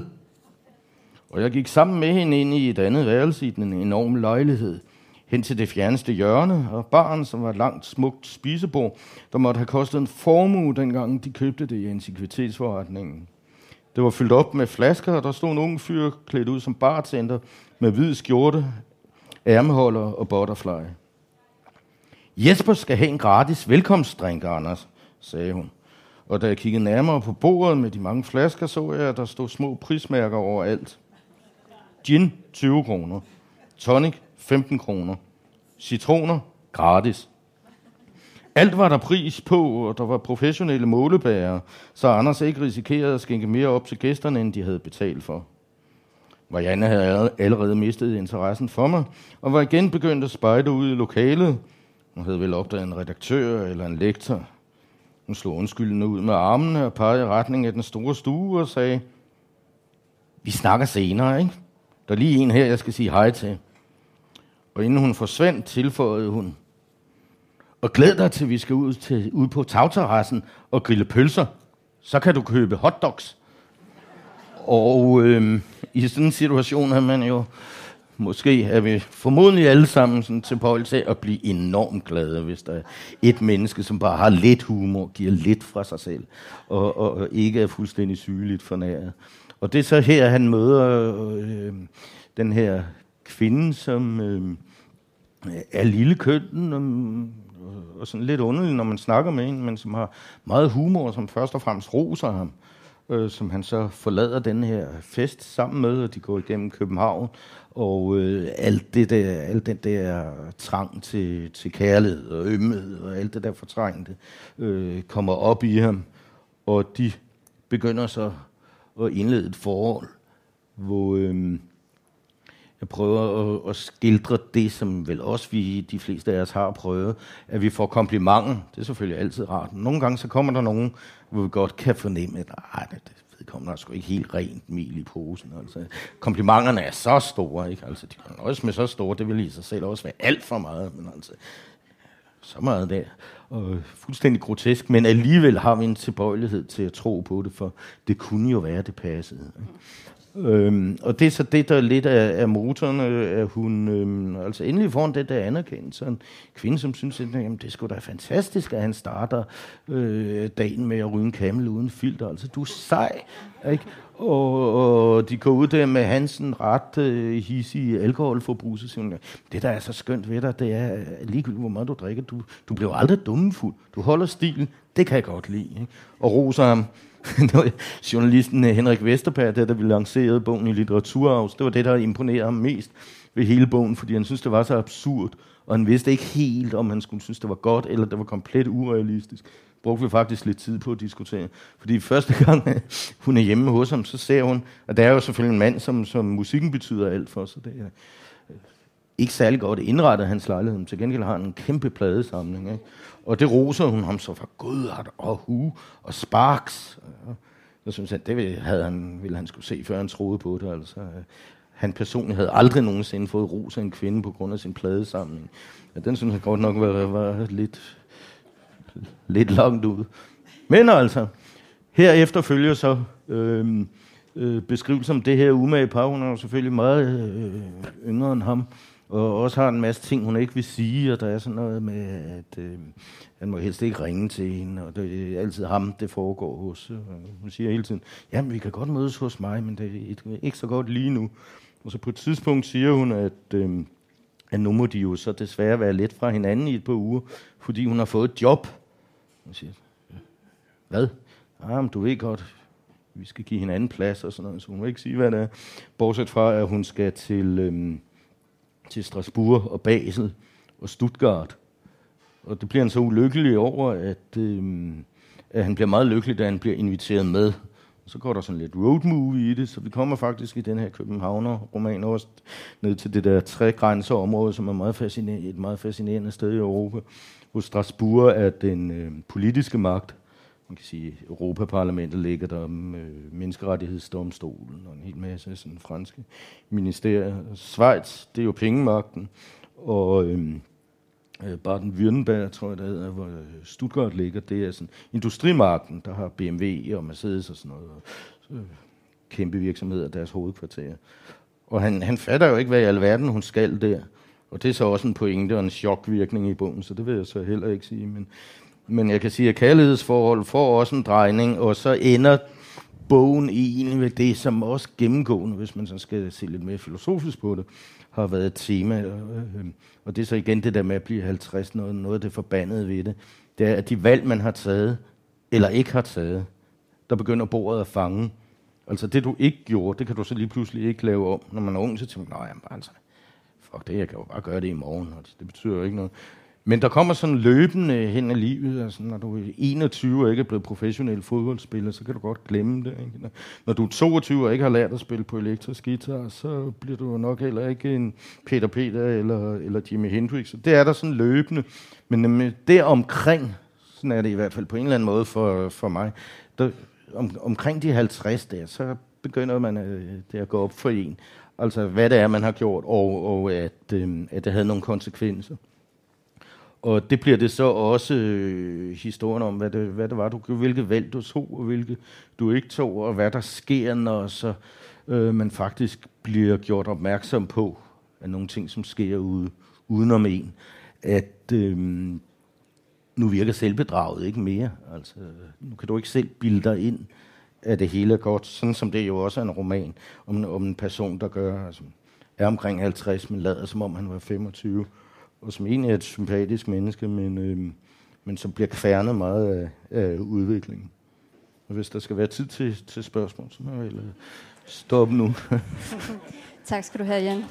Og jeg gik sammen med hende ind i et andet værelse i den enorme lejlighed – hen til det fjerneste hjørne, og barn, som var et langt, smukt spisebord, der måtte have kostet en formue, dengang de købte det i antikvitetsforretningen. Det var fyldt op med flasker, og der stod en ung fyr klædt ud som bartender med hvid skjorte, ærmeholder og butterfly. Jesper skal have en gratis velkomstdrink, Anders, sagde hun. Og da jeg kiggede nærmere på bordet med de mange flasker, så jeg, at der stod små prismærker overalt. Gin, 20 kroner. Tonic, 15 kroner. Citroner, gratis. Alt var der pris på, og der var professionelle målebærere, så Anders ikke risikerede at skænke mere op til gæsterne, end de havde betalt for. Marianne havde allerede mistet interessen for mig, og var igen begyndt at spejde ud i lokalet. Hun havde vel opdaget en redaktør eller en lektor. Hun slog undskyldende ud med armene og pegede i retning af den store stue og sagde, vi snakker senere, ikke? Der er lige en her, jeg skal sige hej til. Og inden hun forsvandt, tilføjede hun, og glæd dig til, vi skal ud, til, ud på tagterrassen og grille pølser. Så kan du købe hotdogs. Og øh, i sådan en situation er man jo, måske er vi formodentlig alle sammen sådan til på til at blive enormt glade, hvis der er et menneske, som bare har lidt humor, giver lidt fra sig selv, og, og, og ikke er fuldstændig sygeligt fornæret. Og det er så her, han møder øh, den her kvinde, som øh, er lille køn, og, og sådan lidt underlig, når man snakker med en, men som har meget humor, som først og fremmest roser ham, øh, som han så forlader den her fest sammen med, og de går igennem København, og øh, alt det der, alt den der trang til, til kærlighed og ømhed, og alt det der fortrængte, øh, kommer op i ham, og de begynder så at indlede et forhold, hvor... Øh, Jeg prøver at, at skildre det, som vel også vi, de fleste af os har prøvet, at vi får komplimenter. Det er selvfølgelig altid rart. Nogle gange så kommer der nogen, hvor vi godt kan fornemme, at nej, det, vedkommende har sgu ikke helt rent mel i posen. Altså, komplimenterne er så store, ikke? Altså, de kan også med så store, det vil i sig selv også være alt for meget, men altså, så meget der øh, fuldstændig grotesk, men alligevel har vi en tilbøjelighed til at tro på det, for det kunne jo være, det passede. Øhm, og det er så det, der er lidt af, af motoren, at øh, hun øhm, altså endelig får den der anerkendelse. En kvinde, som synes, at jamen, det skulle da fantastisk, at han starter øh, dagen med at ryge en kamel uden filter. Altså, du er sej, ikke? Og, og de går ud der med Hansen ret øh, hissige alkoholforbrug, så siger hun, det der er så skønt ved dig, det er ligegyldigt, hvor meget du drikker. Du, du bliver aldrig dummefuld. Du holder stilen. Det kan jeg godt lide. Ikke? Og roser ham journalisten øh, Henrik Vesterberg, der, der vi lancerede bogen i Litteraturhaus, det var det, der imponerede ham mest ved hele bogen, fordi han synes det var så absurd, og han vidste ikke helt, om han skulle synes, det var godt, eller det var komplet urealistisk. Brugte vi faktisk lidt tid på at diskutere. Fordi første gang, øh, hun er hjemme hos ham, så ser hun, at der er jo selvfølgelig en mand, som, som musikken betyder alt for, så det er ikke særlig godt indrettet hans lejlighed, men til gengæld har han en kæmpe pladesamling. Ikke? Og det roser hun ham så for Godhart og Hu og Sparks. Jeg synes at det havde han, ville han skulle se, før han troede på det. Altså, han personligt havde aldrig nogensinde fået ros af en kvinde på grund af sin pladesamling. Ja, den synes jeg godt nok var, var lidt, lidt langt ud. Men altså, herefter følger så øh, øh, beskrivelsen om det her umage par. Hun er jo selvfølgelig meget øh, yngre end ham og også har en masse ting, hun ikke vil sige, og der er sådan noget med, at øh, han må helst ikke ringe til hende, og det er altid ham, det foregår hos. Øh, hun siger hele tiden, jamen vi kan godt mødes hos mig, men det er ikke så godt lige nu. Og så på et tidspunkt siger hun, at, øh, at nu må de jo så desværre være lidt fra hinanden i et par uger, fordi hun har fået et job. Hun siger, hvad? Jamen, du ved godt, vi skal give hinanden plads og sådan noget, så hun vil ikke sige, hvad det er. Bortset fra, at hun skal til... Øh, til Strasbourg og Basel og Stuttgart. Og det bliver han så ulykkelig over, at, øh, at han bliver meget lykkelig, da han bliver inviteret med. Så går der sådan lidt road movie i det, så vi kommer faktisk i den her Københavner-roman også ned til det der tre som er meget fascinerende, et meget fascinerende sted i Europa, hvor Strasbourg er den øh, politiske magt, man kan sige, Europaparlamentet ligger der med øh, menneskerettighedsdomstolen og en hel masse sådan franske ministerier. Schweiz, det er jo pengemagten, og øhm, øh, Baden-Württemberg, tror jeg det hedder, hvor øh, Stuttgart ligger, det er sådan industrimagten, der har BMW og Mercedes og sådan noget, og, øh, kæmpe virksomheder, deres hovedkvarterer. Og han, han fatter jo ikke, hvad i alverden hun skal der. Og det er så også en pointe og en chokvirkning i bogen, så det vil jeg så heller ikke sige. Men, men jeg kan sige, at kærlighedsforhold får også en drejning, og så ender bogen egentlig med det, som også gennemgående, hvis man så skal se lidt mere filosofisk på det, har været et tema. Øh, øh, og det er så igen det der med at blive 50, noget, noget af det forbandede ved det. Det er, at de valg, man har taget, eller ikke har taget, der begynder bordet at fange. Altså det, du ikke gjorde, det kan du så lige pludselig ikke lave om. Når man er ung, så tænker man, nej, altså, fuck det, jeg kan jo bare gøre det i morgen. Altså, det betyder jo ikke noget. Men der kommer sådan løbende hen i livet, altså når du er 21 og ikke er blevet professionel fodboldspiller, så kan du godt glemme det. Ikke? Når du er 22 og ikke har lært at spille på elektrisk guitar, så bliver du nok heller ikke en Peter Peter eller, eller Jimi Hendrix. Så det er der sådan løbende. Men øh, det omkring, sådan er det i hvert fald på en eller anden måde for, for mig, der, om, omkring de 50 der, så begynder man øh, det at gå op for en. Altså hvad det er, man har gjort, og, og at, øh, at det havde nogle konsekvenser. Og det bliver det så også øh, historien om, hvad det, hvad det var, du hvilke valg du tog, og hvilke du ikke tog, og hvad der sker, når så, øh, man faktisk bliver gjort opmærksom på, at nogle ting, som sker ude, udenom en, at øh, nu virker selvbedraget ikke mere. Altså, nu kan du ikke selv bilde dig ind, at det hele er godt, sådan som det jo også er en roman om, om en person, der gør, altså, er omkring 50, men lader som om han var 25 og som egentlig er et sympatisk menneske, men, øh, men som bliver kværnet meget af, af udviklingen. Og hvis der skal være tid til, til spørgsmål, så må jeg øh, stoppe nu. tak skal du have, Jan.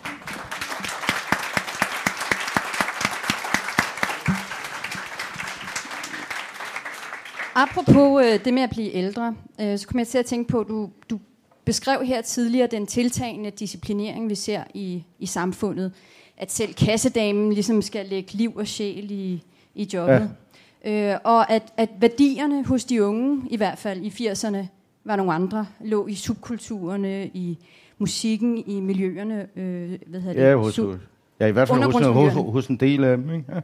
Apropos øh, det med at blive ældre, øh, så kommer jeg til at tænke på, at du, du beskrev her tidligere den tiltagende disciplinering, vi ser i, i samfundet. At selv kassedamen ligesom skal lægge liv og sjæl i, i jobbet. Ja. Øh, og at, at værdierne hos de unge, i hvert fald i 80'erne, var nogle andre. Lå i subkulturerne, i musikken, i miljøerne. Øh, hvad hedder ja, det? hos, Sub- ja, i hvert fald hos, hos, hos en del af dem. Ikke? Ja.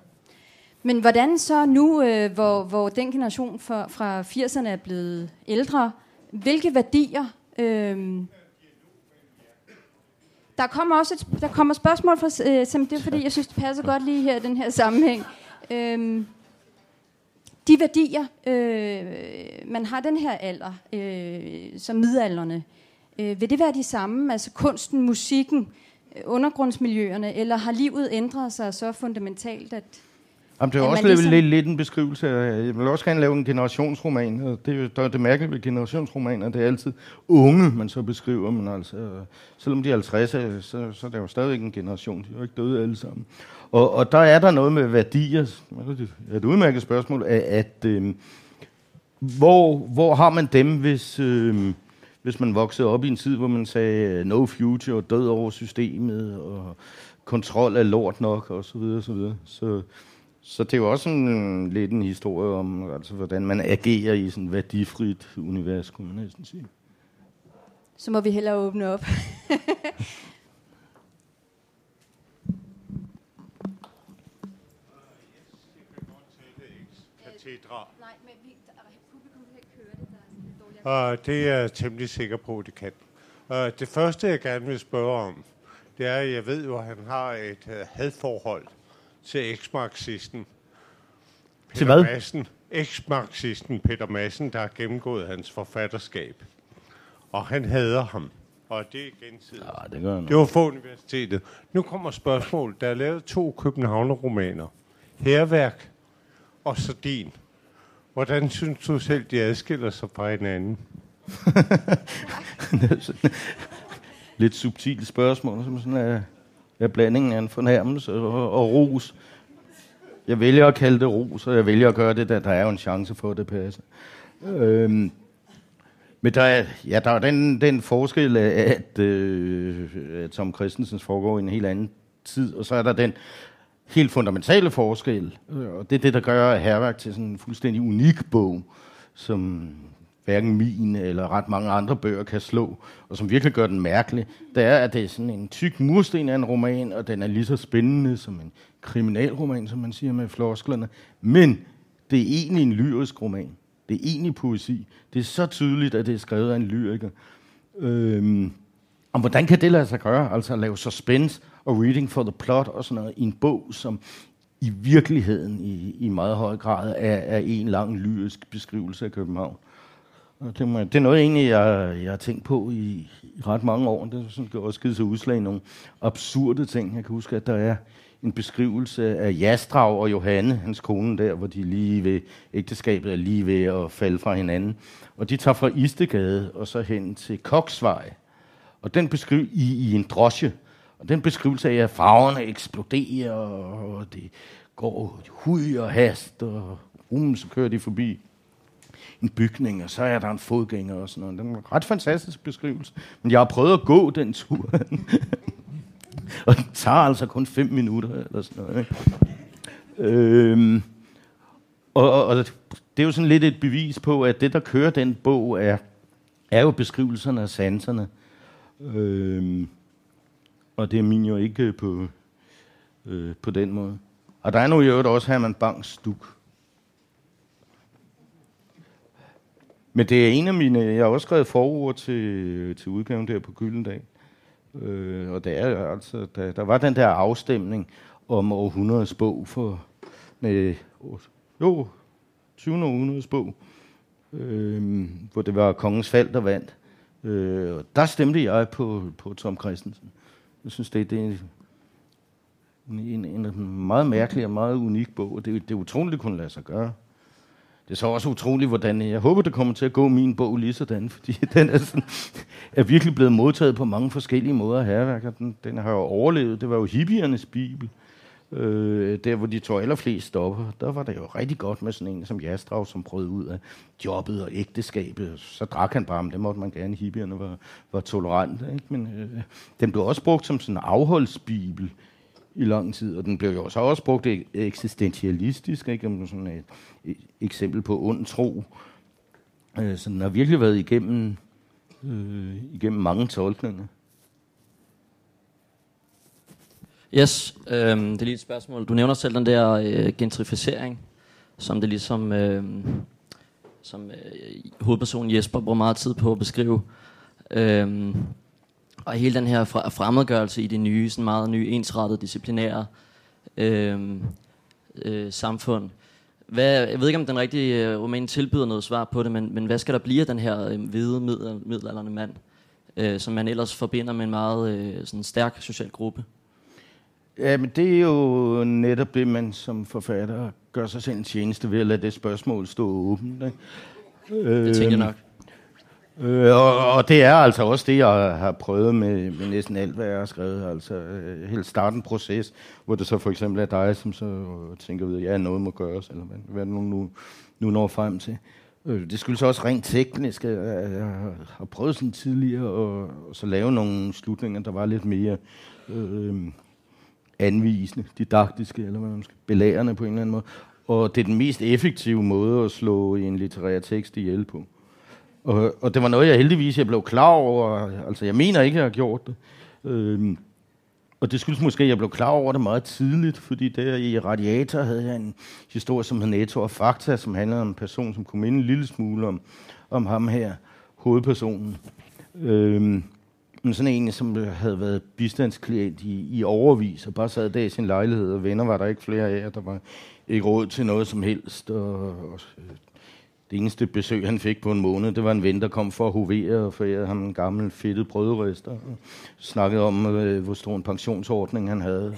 Men hvordan så nu, øh, hvor, hvor den generation fra, fra 80'erne er blevet ældre, hvilke værdier... Øh, der kommer også et, der kommer spørgsmål fra, øh, som det er fordi, jeg synes, det passer godt lige her i den her sammenhæng. Øhm, de værdier, øh, man har den her alder, øh, som midalderne, øh, vil det være de samme, altså kunsten, musikken, øh, undergrundsmiljøerne, eller har livet ændret sig så fundamentalt, at Jamen, det er også ligesom... lidt, lidt en beskrivelse. Jeg vil også gerne lave en generationsroman. Og det er jo der er det mærkelige ved generationsromaner. Det er altid unge, man så beskriver. Men altså, selvom de er 50, så, så er det jo stadigvæk en generation. De er jo ikke døde alle sammen. Og, og der er der noget med værdier. Det er et udmærket spørgsmål. At, at øh, hvor, hvor har man dem, hvis... Øh, hvis man voksede op i en tid, hvor man sagde no future, død over systemet, og kontrol er lort nok, og så videre, så videre. Så, så det er jo også en, lidt en historie om, altså, hvordan man agerer i sådan et værdifrit univers, kunne man næsten sige. Så må vi hellere åbne op. Nej, men vi, publikum kan ikke høre det. Der er uh, det er jeg temmelig sikker på, at det kan. Uh, det første, jeg gerne vil spørge om, det er, at jeg ved jo, at han har et uh, hadforhold til eks-marxisten. Til hvad? Madsen, eks-marxisten Peter Madsen, der har gennemgået hans forfatterskab. Og han hader ham. Og det er gensidigt. Ja, det gør Det var for universitetet. Nu kommer spørgsmålet. Der er lavet to Københavner-romaner. Herværk og Sardin. Hvordan synes du selv, de adskiller sig fra hinanden? Lidt subtilt spørgsmål, som sådan er, er blandingen af en fornærmelse og, og ros. Jeg vælger at kalde det ros, og jeg vælger at gøre det, da der er jo en chance for, at det passer. Øhm, men der er, ja, der er den, den forskel, at, øh, at Tom Christensens foregår i en helt anden tid, og så er der den helt fundamentale forskel, og det er det, der gør Herværk til sådan en fuldstændig unik bog, som hverken min eller ret mange andre bøger kan slå, og som virkelig gør den mærkelig, det er, at det er sådan en tyk mursten af en roman, og den er lige så spændende som en kriminalroman, som man siger med flosklerne. Men det er egentlig en lyrisk roman. Det er egentlig poesi. Det er så tydeligt, at det er skrevet af en lyriker. Øhm, og hvordan kan det lade sig gøre? Altså at lave suspense og reading for the plot og sådan noget i en bog, som i virkeligheden i, i meget høj grad er, er en lang lyrisk beskrivelse af København. Det, må, det er noget egentlig, jeg, jeg har tænkt på i, i ret mange år. Det er sådan, også givet sig udslag i nogle absurde ting. Jeg kan huske, at der er en beskrivelse af Jastrav og Johanne, hans kone der, hvor de lige ved ægteskabet er lige ved at falde fra hinanden. Og de tager fra Istegade og så hen til Koksvej. Og den beskriver i, i en drosje. Og den beskrivelse af, at farverne eksploderer, og det går hud og hast, og um, så kører de forbi en bygning, og så er der en fodgænger og sådan noget. Det er en ret fantastisk beskrivelse. Men jeg har prøvet at gå den tur. og det tager altså kun fem minutter eller sådan noget. Ikke? Øhm, og, og, og det er jo sådan lidt et bevis på, at det, der kører den bog, er, er jo beskrivelserne af sanserne. Øhm, og det er min jo ikke på, øh, på den måde. Og der er nu i øvrigt også Herman Bangs stuk. Men det er en af mine... Jeg har også skrevet forord til, til udgaven der på Gyldendal. Øh, og det er altså... Der, der var den der afstemning om århundredes bog for... Med, jo, 20. århundredes bog. Øh, hvor det var Kongens Fald, der vandt. Øh, og der stemte jeg på, på Tom Christensen. Jeg synes, det, det er en, en, en meget mærkelig og meget unik bog, og det, det er utroligt, det kunne lade sig gøre. Det er så også utroligt, hvordan jeg håber, det kommer til at gå min bog lige sådan, fordi den er, sådan, er virkelig blevet modtaget på mange forskellige måder af herværker. Den, den har jo overlevet. Det var jo hippiernes bibel. øh, der hvor de tog allerflest stopper, der var det jo rigtig godt med sådan en som Jastrav, som prøvede ud af jobbet og ægteskabet. Så drak han bare, men det måtte man gerne. Hippierne var, var tolerante. Ikke? Men øh, den blev også brugt som sådan en afholdsbibel i lang tid, og den blev jo så også brugt eksistentialistisk, ikke? Som sådan et, et eksempel på ond tro. Øh, så den har virkelig været igennem, øh, igennem mange tolkninger. Yes, øh, det er lige et spørgsmål. Du nævner selv den der øh, gentrificering, som det ligesom, øh, som øh, hovedpersonen Jesper bruger meget tid på at beskrive. Øh, og hele den her fremmedgørelse i det nye, sådan meget nye, ensrettede, disciplinære øh, øh, samfund. Hvad, jeg ved ikke, om den rigtige øh, roman tilbyder noget svar på det, men, men hvad skal der blive af den her øh, hvide middelalderne mand, øh, som man ellers forbinder med en meget øh, sådan stærk social gruppe? Ja, men det er jo netop det, man som forfatter gør sig selv en tjeneste ved at lade det spørgsmål stå åbent. Ikke? Det tænker jeg nok. Øh, og, og det er altså også det, jeg har prøvet med, med næsten alt, hvad jeg har skrevet. Altså øh, helt starten proces, hvor det så for eksempel er dig, som så øh, tænker ud, at ja, noget må gøres, eller hvad, hvad nu, nu, nu når frem til. Øh, det skyldes også rent teknisk. Jeg, jeg har prøvet sådan tidligere at så lave nogle slutninger, der var lidt mere øh, anvisende, didaktiske, eller hvad man skal, belærende på en eller anden måde. Og det er den mest effektive måde at slå en litterær tekst ihjel på. Og, og det var noget, jeg heldigvis jeg blev klar over. Altså, jeg mener ikke, at jeg har gjort det. Øhm, og det skyldes måske, at jeg blev klar over det meget tidligt, fordi der i Radiator havde jeg en historie, som hed Netto og Fakta, som handlede om en person, som kunne minde en lille smule om, om ham her, hovedpersonen. Øhm, men sådan en, som havde været bistandsklient i, i overvis, og bare sad der i sin lejlighed, og venner var der ikke flere af, og der var ikke råd til noget som helst, og, og det eneste besøg, han fik på en måned, det var en ven, der kom for at hovere og forærede ham en gammel fedtet brødrester. Og snakkede om, øh, hvor stor en pensionsordning han havde,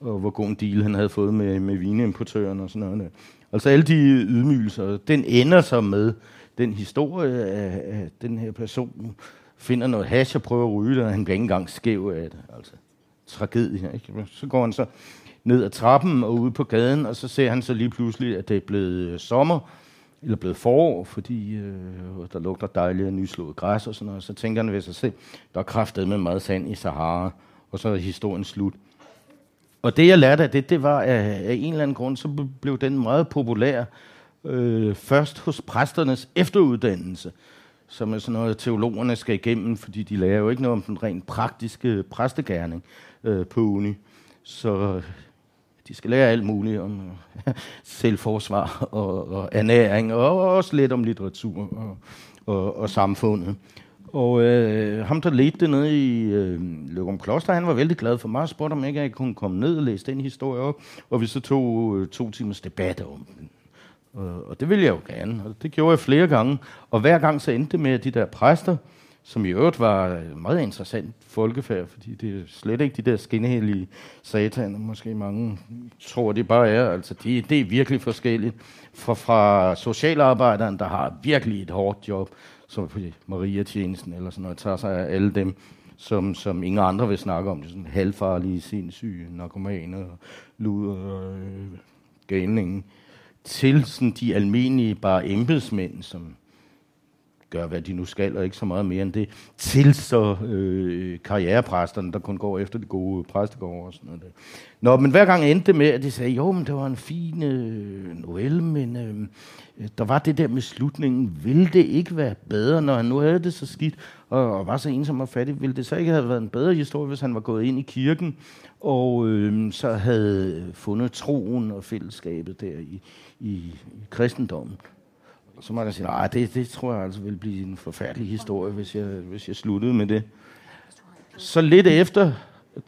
og, og hvor god en deal han havde fået med, med vinimportøren og sådan noget. Altså alle de ydmygelser, den ender så med den historie af, af den her person, finder noget hash og prøver at ryge det, og han bliver ikke engang skæv af det. Altså, tragedie. Ikke? Så går han så ned ad trappen og ud på gaden, og så ser han så lige pludselig, at det er blevet øh, sommer, eller blevet forår, fordi øh, der lugter dejligt af nyslået græs og sådan noget. Så tænker han ved sig selv, der er kraftet med meget sand i Sahara, og så er historien slut. Og det jeg lærte af det, det var, at af en eller anden grund, så blev den meget populær øh, først hos præsternes efteruddannelse, som er sådan noget, teologerne skal igennem, fordi de lærer jo ikke noget om den rent praktiske præstegærning øh, på uni. Så de skal lære alt muligt om øh, selvforsvar og, og ernæring, og også lidt om litteratur og, og, og samfundet. Og øh, ham, der ledte det nede i øh, Løgum Kloster, han var vældig glad for mig, og spurgte om ikke, jeg kunne komme ned og læse den historie op. Og vi så tog øh, to timers debat om den. Og, og det ville jeg jo gerne, og det gjorde jeg flere gange. Og hver gang så endte det med, at de der præster, som i øvrigt var øh, meget interessant folkefærd, fordi det er slet ikke de der skinnehelige sataner, måske mange tror, det bare er. Altså, det, det er virkelig forskelligt. Fra, fra socialarbejderen, der har virkelig et hårdt job, som Maria-tjenesten eller sådan noget, tager sig af alle dem, som, som ingen andre vil snakke om. Det er sådan halvfarlige, sindssyge, narkomaner, luder og øh, galningen. Til sådan de almindelige bare embedsmænd, som gør, hvad de nu skal, og ikke så meget mere end det, til så øh, karrierepræsterne, der kun går efter de gode øh, præstegårde og sådan noget. Der. Nå, men hver gang endte det med, at de sagde, jo, men det var en fin øh, novelle, men øh, der var det der med slutningen. Ville det ikke være bedre, når han nu havde det så skidt, og, og var så ensom og fattig? Ville det så ikke have været en bedre historie, hvis han var gået ind i kirken, og øh, så havde fundet troen og fællesskabet der i, i, i kristendommen? Så må jeg sige, nej, det, det tror jeg altså vil blive en forfærdelig historie, hvis jeg, hvis jeg sluttede med det. Så lidt efter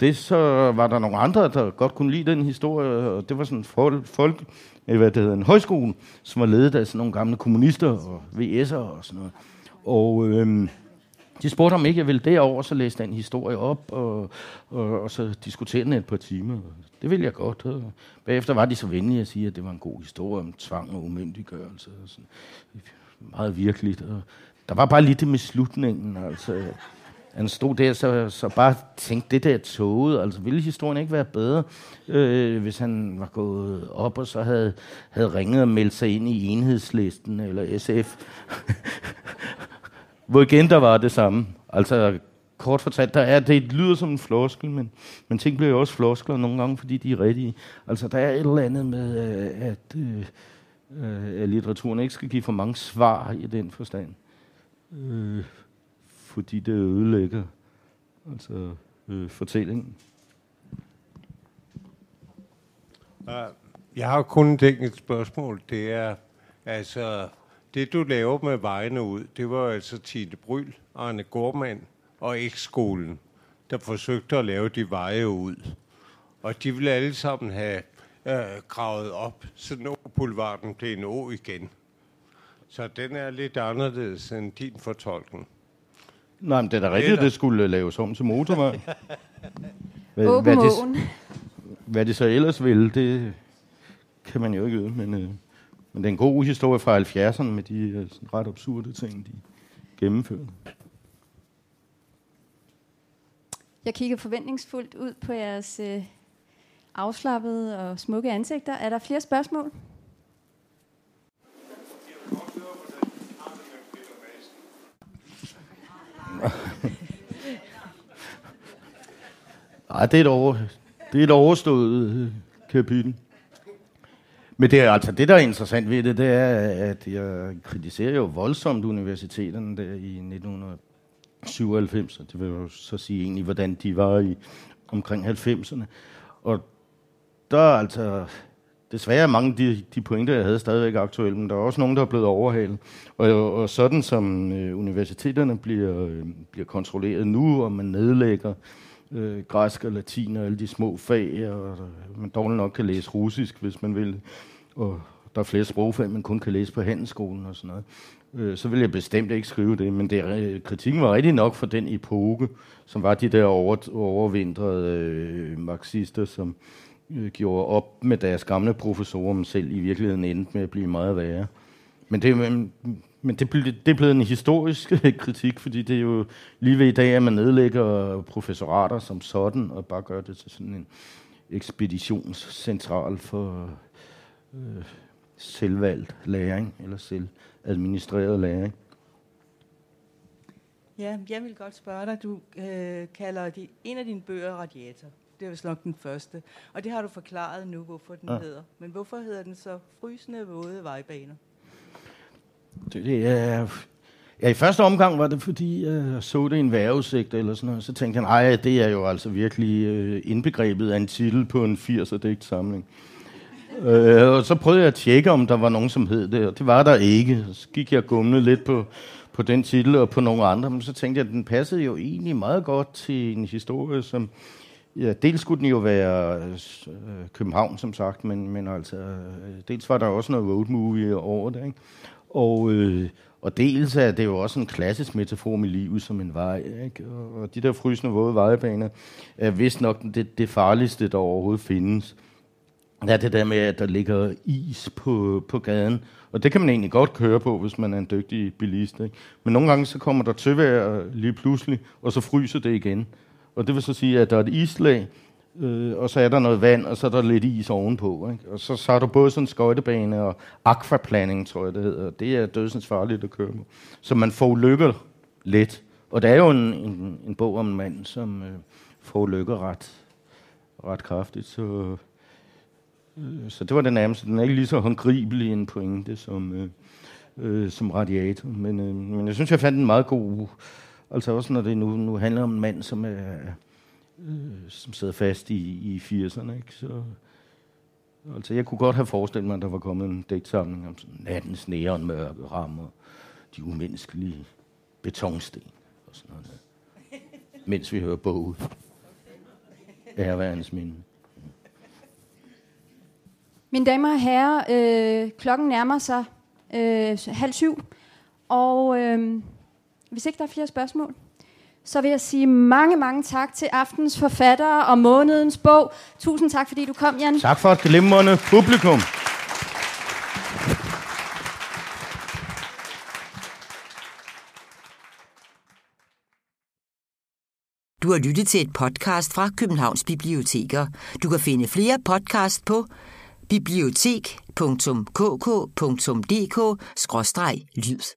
det, så var der nogle andre, der godt kunne lide den historie, og det var sådan folk, folk hvad det hedder, en højskole, som var ledet af sådan nogle gamle kommunister og VS'er og sådan noget. Og øhm, de spurgte om ikke jeg ville derover, så læste den historie op, og, og, og så diskuterede den et par timer. Det ville jeg godt. Og bagefter var de så venlige at sige, at det var en god historie om tvang og umyndiggørelse. Og sådan. Meget virkeligt. Og der var bare lidt det med slutningen. Altså, han stod der, så, så bare tænkte, det der toget, altså ville historien ikke være bedre, øh, hvis han var gået op og så havde, havde ringet og meldt sig ind i enhedslisten eller SF. Hvor igen der var det samme. Altså kort fortalt, der er, det lyder som en floskel, men, men ting bliver jo også floskler nogle gange, fordi de er rigtige. Altså der er et eller andet med, øh, at, øh, øh, at litteraturen ikke skal give for mange svar i den forstand. Øh, fordi det ødelægger altså, øh, fortællingen. Øh, jeg har kun et enkelt spørgsmål. Det er, altså, det du laver med vejene ud, det var altså Tine Bryl, Arne Gormand og ekskolen, der forsøgte at lave de veje ud. Og de ville alle sammen have øh, gravet op, så nå boulevarden blev en å igen. Så den er lidt anderledes end din fortolkning. Nej, men det er da rigtigt, at det skulle laves om til motorvej. Hvad, Åben hvad, det, hvad det så ellers ville, det kan man jo ikke vide. Men, øh, men det er en god historie fra 70'erne med de øh, sådan ret absurde ting, de gennemførte. Jeg kigger forventningsfuldt ud på jeres øh, afslappede og smukke ansigter. Er der flere spørgsmål? Nej, det er et, over, det er et overstået øh, kapitel. Men det er altså det, der er interessant ved det, det er, at jeg kritiserer jo voldsomt universiteterne der i 1997, og det vil jo så sige egentlig, hvordan de var i omkring 90'erne. Og der er altså desværre mange af de, de pointer, jeg havde, stadigvæk aktuelle, men der er også nogen, der er blevet overhalet. Og, og sådan som øh, universiteterne bliver, øh, bliver kontrolleret nu, og man nedlægger øh, øh, græsk og latin og alle de små fag, og øh, man dårligt nok kan læse russisk, hvis man vil. Og der er flere sprogfag, man kun kan læse på handelsskolen og sådan noget. Øh, så vil jeg bestemt ikke skrive det, men det, øh, kritikken var rigtig nok for den epoke, som var de der over, overvintrede øh, marxister, som øh, gjorde op med deres gamle professorer, men selv i virkeligheden endte med at blive meget værre. Men det, men, det, det er blevet en historisk kritik, fordi det er jo lige ved i dag, at man nedlægger professorater som sådan, og bare gør det til sådan en ekspeditionscentral for øh, selvvalgt læring, eller selvadministreret læring. Ja, jeg vil godt spørge dig. Du øh, kalder de, en af dine bøger Radiator. Det er vist nok den første. Og det har du forklaret nu, hvorfor den ja. hedder. Men hvorfor hedder den så Frysende Våde Vejbaner? Det, det er... Ja, i første omgang var det, fordi øh, jeg så det i en vejrudsigt eller sådan noget. Så tænkte jeg, nej, det er jo altså virkelig øh, indbegrebet af en titel på en 80'er digtsamling. Øh, og så prøvede jeg at tjekke, om der var nogen, som hed det, og det var der ikke. Så gik jeg gumle lidt på, på den titel og på nogle andre, men så tænkte jeg, at den passede jo egentlig meget godt til en historie, som... Ja, dels skulle den jo være øh, København, som sagt, men, men altså, øh, dels var der også noget road movie over det, ikke? Og, øh, og dels er det jo også en klassisk metafor med livet som en vej. Ikke? Og, de der frysende våde vejbaner er vist nok det, det farligste, der overhovedet findes. Ja, det der med, at der ligger is på, på gaden. Og det kan man egentlig godt køre på, hvis man er en dygtig bilist. Ikke? Men nogle gange så kommer der tøvejr lige pludselig, og så fryser det igen. Og det vil så sige, at der er et islag, øh, og så er der noget vand, og så er der lidt is ovenpå. Ikke? Og så, så har du både sådan en skøjtebane og aquaplaning, tror jeg det hedder. Det er dødsens farligt at køre på. Så man får lykker let. Og der er jo en, en, en bog om en mand, som øh, får lykker ret, ret kraftigt. Så, øh, så det var det nærmeste. Den er ikke lige så håndgribelig en pointe som, øh, øh, som radiator. Men, øh, men jeg synes, jeg fandt en meget god... Altså også når det nu, nu handler om en mand, som er øh, Øh, som sidder fast i, i 80'erne. Ikke? Så, altså, jeg kunne godt have forestillet mig, at der var kommet en digtsamling om sådan nattens neonmørke mørke rammer, de umenneskelige betonsten og sådan noget. Mens vi hører bogen. Ærværens minde. Mine damer og herrer, øh, klokken nærmer sig øh, halv syv, og øh, hvis ikke der er flere spørgsmål, så vil jeg sige mange, mange tak til aftens forfattere og månedens bog. Tusind tak, fordi du kom, Jan. Tak for et glimrende publikum. Du har lyttet til et podcast fra Københavns Biblioteker. Du kan finde flere podcast på bibliotek.kk.dk-lyd.